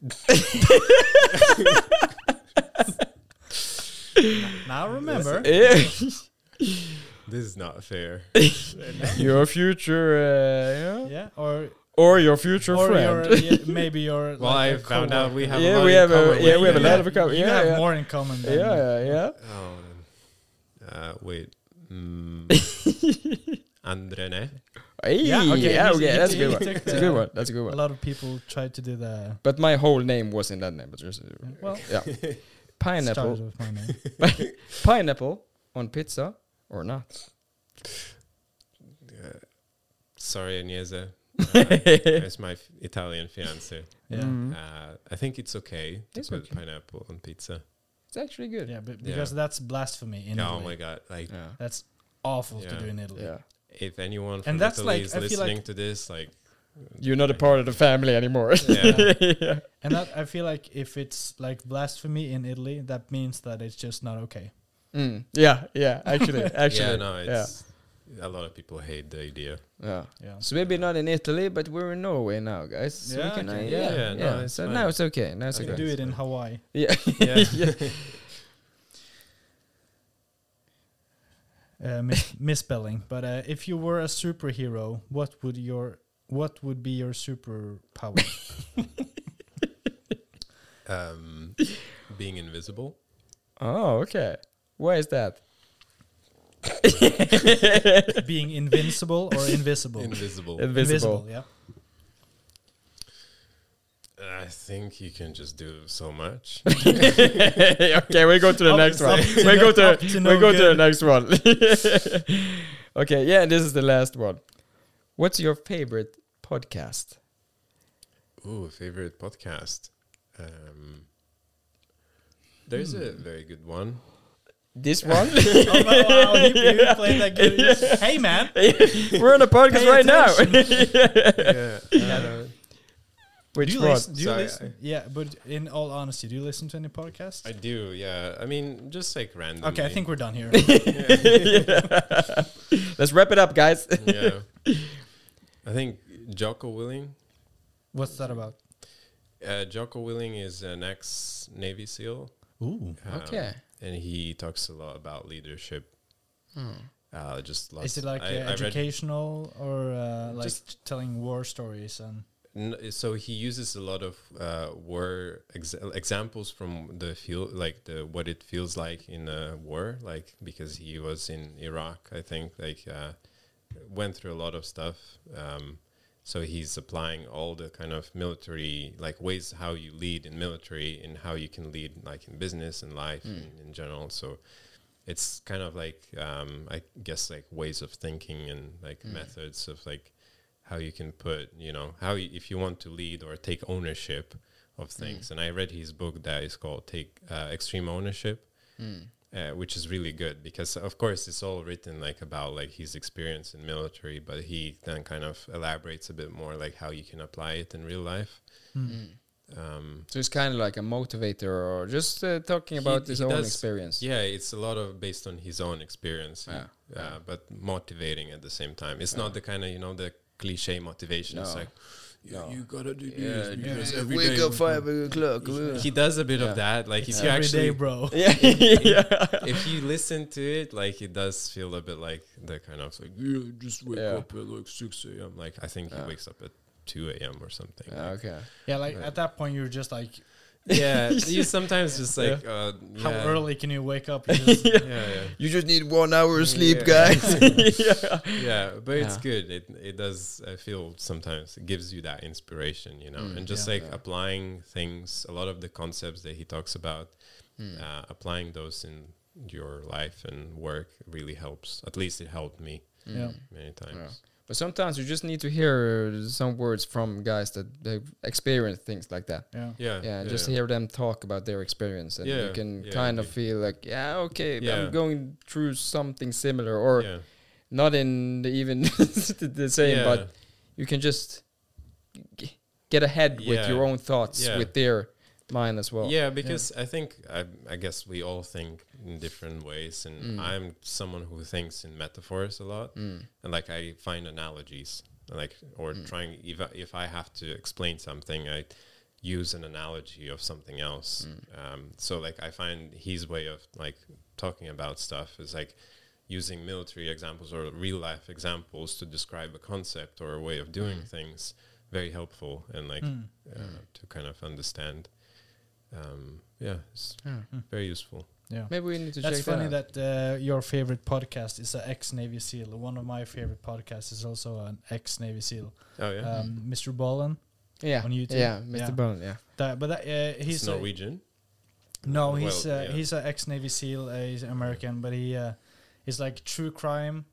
now remember, This is not fair. your future, uh, yeah. yeah, or or your future or friend. your, yeah, maybe your. Well, like I a found out we have. Yeah, a lot we in have a- yeah, we have a You lot of co- You yeah, have yeah. more in common. Than yeah, yeah, yeah. Oh. Uh, wait. Mm. Andrene. Hey, Yeah, yeah, okay, okay, he's- he- that's a good one. That's a good one. That's a good one. A lot of people try to do that. But my whole name was in that name. But just, Well, yeah, pineapple, with my name. pineapple on pizza or not? Uh, sorry, Agnese. Uh, it's my f- Italian fiance. Yeah, Mm. Uh, I think it's okay to It's put okay. pineapple on pizza. It's actually good. yeah, but Yeah. because that's blasphemy in oh Italy. Oh my god! Like, Yeah, That's awful to do in Italy. yeah. If anyone from And that's Italy like- is I listening like- to this, like, You're not a part of the family anymore. Yeah. yeah. And that I feel like if it's like blasphemy in Italy, that means that it's just not okay. Mm. yeah, yeah. Actually, actually, yeah, no, it's a lot of people hate the idea. yeah. Yeah. So maybe not in Italy, but we're in Norway now, guys. So Yeah, we can, okay. uh, Yeah, yeah, yeah, yeah. no, it's so fine. now it's okay. Now it's You okay. can do it in Fine. Hawaii. Yeah. Yeah. Uh, mis- misspelling. But uh, if you were a superhero, what would your what would be your superpower? Um, being invisible. Oh, okay. Why is that? Being invincible or invisible? Invisible. Invisible. yeah. I think you can just do so much. okay, we go to the Up- next one. We go to, up to we no go to the next one. okay, yeah, this is the last one. What's your favorite podcast? Ooh, favorite podcast. Um, there's a Hmm. very good one. This one? oh, wow, wow, you, you played that good. Hey man, We're on a podcast Pay right now. yeah. uh, Which do you one? listen? Do you Sorry, listen? Yeah, but in all honesty, do you listen to any podcasts? I do. Yeah. I mean, just like random. okay, I think we're done here. Let's wrap it up, guys. yeah. I think Jocko Willink. What's that about? Uh, Jocko Willink is an ex Navy SEAL. Ooh, um, Okay. And he talks a lot about leadership. Uh, just is it like I- uh, I educational or uh, like Just- telling war stories and? N- so he uses a lot of uh, war ex- examples from the feel like the what it feels like in a war, like because he was in Iraq, I think, like uh, went through a lot of stuff. Um, so he's applying all the kind of military like ways how you lead in military and how you can lead like in business and life Hmm. in, in general. So it's kind of like um, I guess like ways of thinking and like Hmm. methods of like how you can put you know how y- if you want to lead or take ownership of Hmm. things. And I read his book that is called Take uh, Extreme Ownership Mm. uh, which is really good because of course it's all written like about like his experience in military but he then kind of elaborates a bit more like how you can apply it in real life Mm. um, So it's kind of like a motivator, or just uh, talking about He- his he own does- experience. yeah it's a lot of based on his own experience Yeah, uh, yeah. but motivating at the same time it's Yeah. not the kind of you know the cliche motivation it's like yeah, No. you gotta do Yeah, this because yeah. every Wake day up five o'clock. he does a bit Yeah. of that like It's if you every actually day, bro. yeah, yeah. if you listen to it, like it does feel a bit like the kind of like you just wake Yeah. up at like six a.m. Like I think Yeah. he wakes up at two a.m. or something. Yeah, okay. Yeah, like Right. at that point you're just like, yeah, you sometimes just like uh, how early can you wake up? You just- Yeah, yeah, You just need one hour of sleep, Yeah. guys. yeah. yeah. But it's good. It it does. I feel sometimes it gives you that inspiration, you know, Mm, and just yeah. like Yeah. applying things. A lot of the concepts that he talks about, Mm. uh, applying those in your life and work really helps. At least it helped me Yeah. many times. But sometimes you just need to hear some words from guys that they've experienced things like that. yeah. Yeah, Yeah, just hear them talk about their experience, and you can yeah, kind of feel like, yeah, okay, Yeah. I'm going through something similar, or yeah. not in the even the same, yeah. but you can just g- get ahead with your own thoughts Yeah. with their mind as well. yeah, because I think I, I guess we all think in different ways, and Mm. I'm someone who thinks in metaphors a lot, Mm. and like I find analogies, like or Mm. trying if I, if I have to explain something, I use an analogy of something else. Mm. Um, so like I find his way of like talking about stuff is like using military examples or real life examples to describe a concept or a way of doing Mm. things very helpful and like Mm. uh, Mm. to kind of understand. Um, yeah, it's Yeah. very useful. Yeah. Maybe we need to That's check funny that. out. that uh, your favorite podcast is an ex Navy SEAL. One of my favorite podcasts is also an ex Navy SEAL, Oh yeah, um, Mr. Ballen. yeah, on YouTube. yeah, Mr. Yeah. Bone, yeah. That, but that, uh, he's he's a- Norwegian. no, Well, he's uh, yeah. he's an ex Navy SEAL. Uh, he's American, but he uh, is like true crime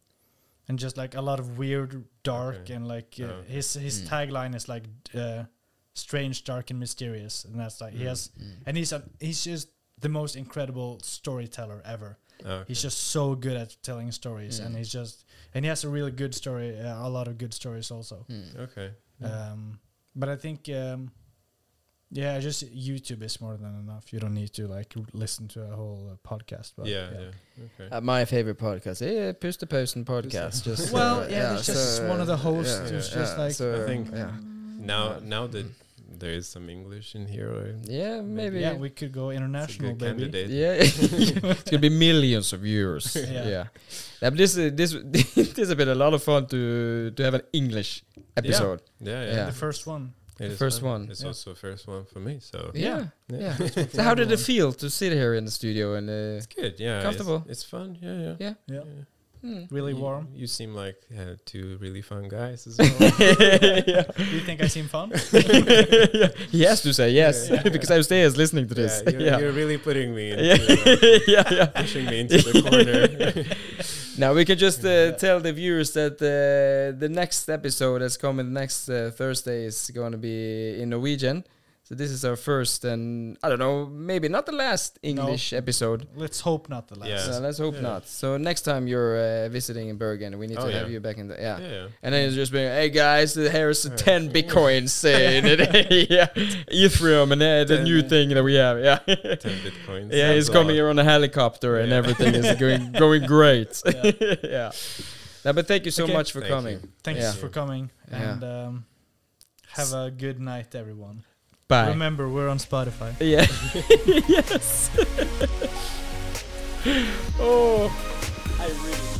and just like a lot of weird, dark, Okay. and like uh, Oh. his his Mm. tagline is like uh, strange, dark, and mysterious, and that's like he Mm. has Mm. and he's a he's just the most incredible storyteller ever. Oh, He's just so good at telling stories, and Mm. he's just and he has a really good story, uh, a lot of good stories also. Mm. okay. Um, but I think, um, yeah, just YouTube is more than enough. You don't need to like listen to a whole uh, podcast. But yeah, yeah, okay. Uh, my favorite podcast, yeah, Pustepausen podcast. Just Well, uh, yeah, it's just so, one of the hosts yeah, who's yeah, just like- so, I think- yeah, Now, now that there is some English in here, or yeah, maybe, yeah, we could go it's a international, good baby. candidate. yeah, it's gonna be millions of viewers. Yeah. yeah, yeah. But this uh, this this has been a lot of fun to to have an English episode. Yeah, yeah. Yeah. The first one. It The first fun. one. It's Yeah. also first one for me, so Yeah, Yeah. yeah. so how did it feel to sit here in the studio and? Uh, it's good. Yeah, it's- Comfortable. It's, fun. Yeah, yeah. Yeah. Yeah, hmm. really You- warm. You seem like uh, two really fun guys as well. yeah. Do you think I seem fun? yeah. He has to say yes Yeah. because I stay as listening to this. Yeah, you're, yeah. you're really putting me into, yeah. uh, yeah, yeah. pushing me into the corner. Now we can just uh, Yeah. tell the viewers that uh, the next episode that's coming next uh, Thursday is going to be in Norwegian. So this is our first and I don't know, maybe not the last English episode. Let's hope not the last. Yeah. So let's hope Yeah. not. So next time you're uh, visiting in Bergen, we need Oh, to have you back in the yeah. yeah, yeah. And then it's just being, hey guys, here's Yeah. 10 bitcoins uh, in it. yeah, Ethereum and uh, the Ten, new uh, thing that we have. Yeah. Ten bitcoins. Yeah, he's coming here on a helicopter and everything is going going great. Yeah. yeah. No, but thank you so Okay. much for Thank coming. you. Thanks Yeah. for coming, Yeah. and um, have a good night, everyone. Bye. Remember, we're on Spotify. Yeah. yes. oh, I really.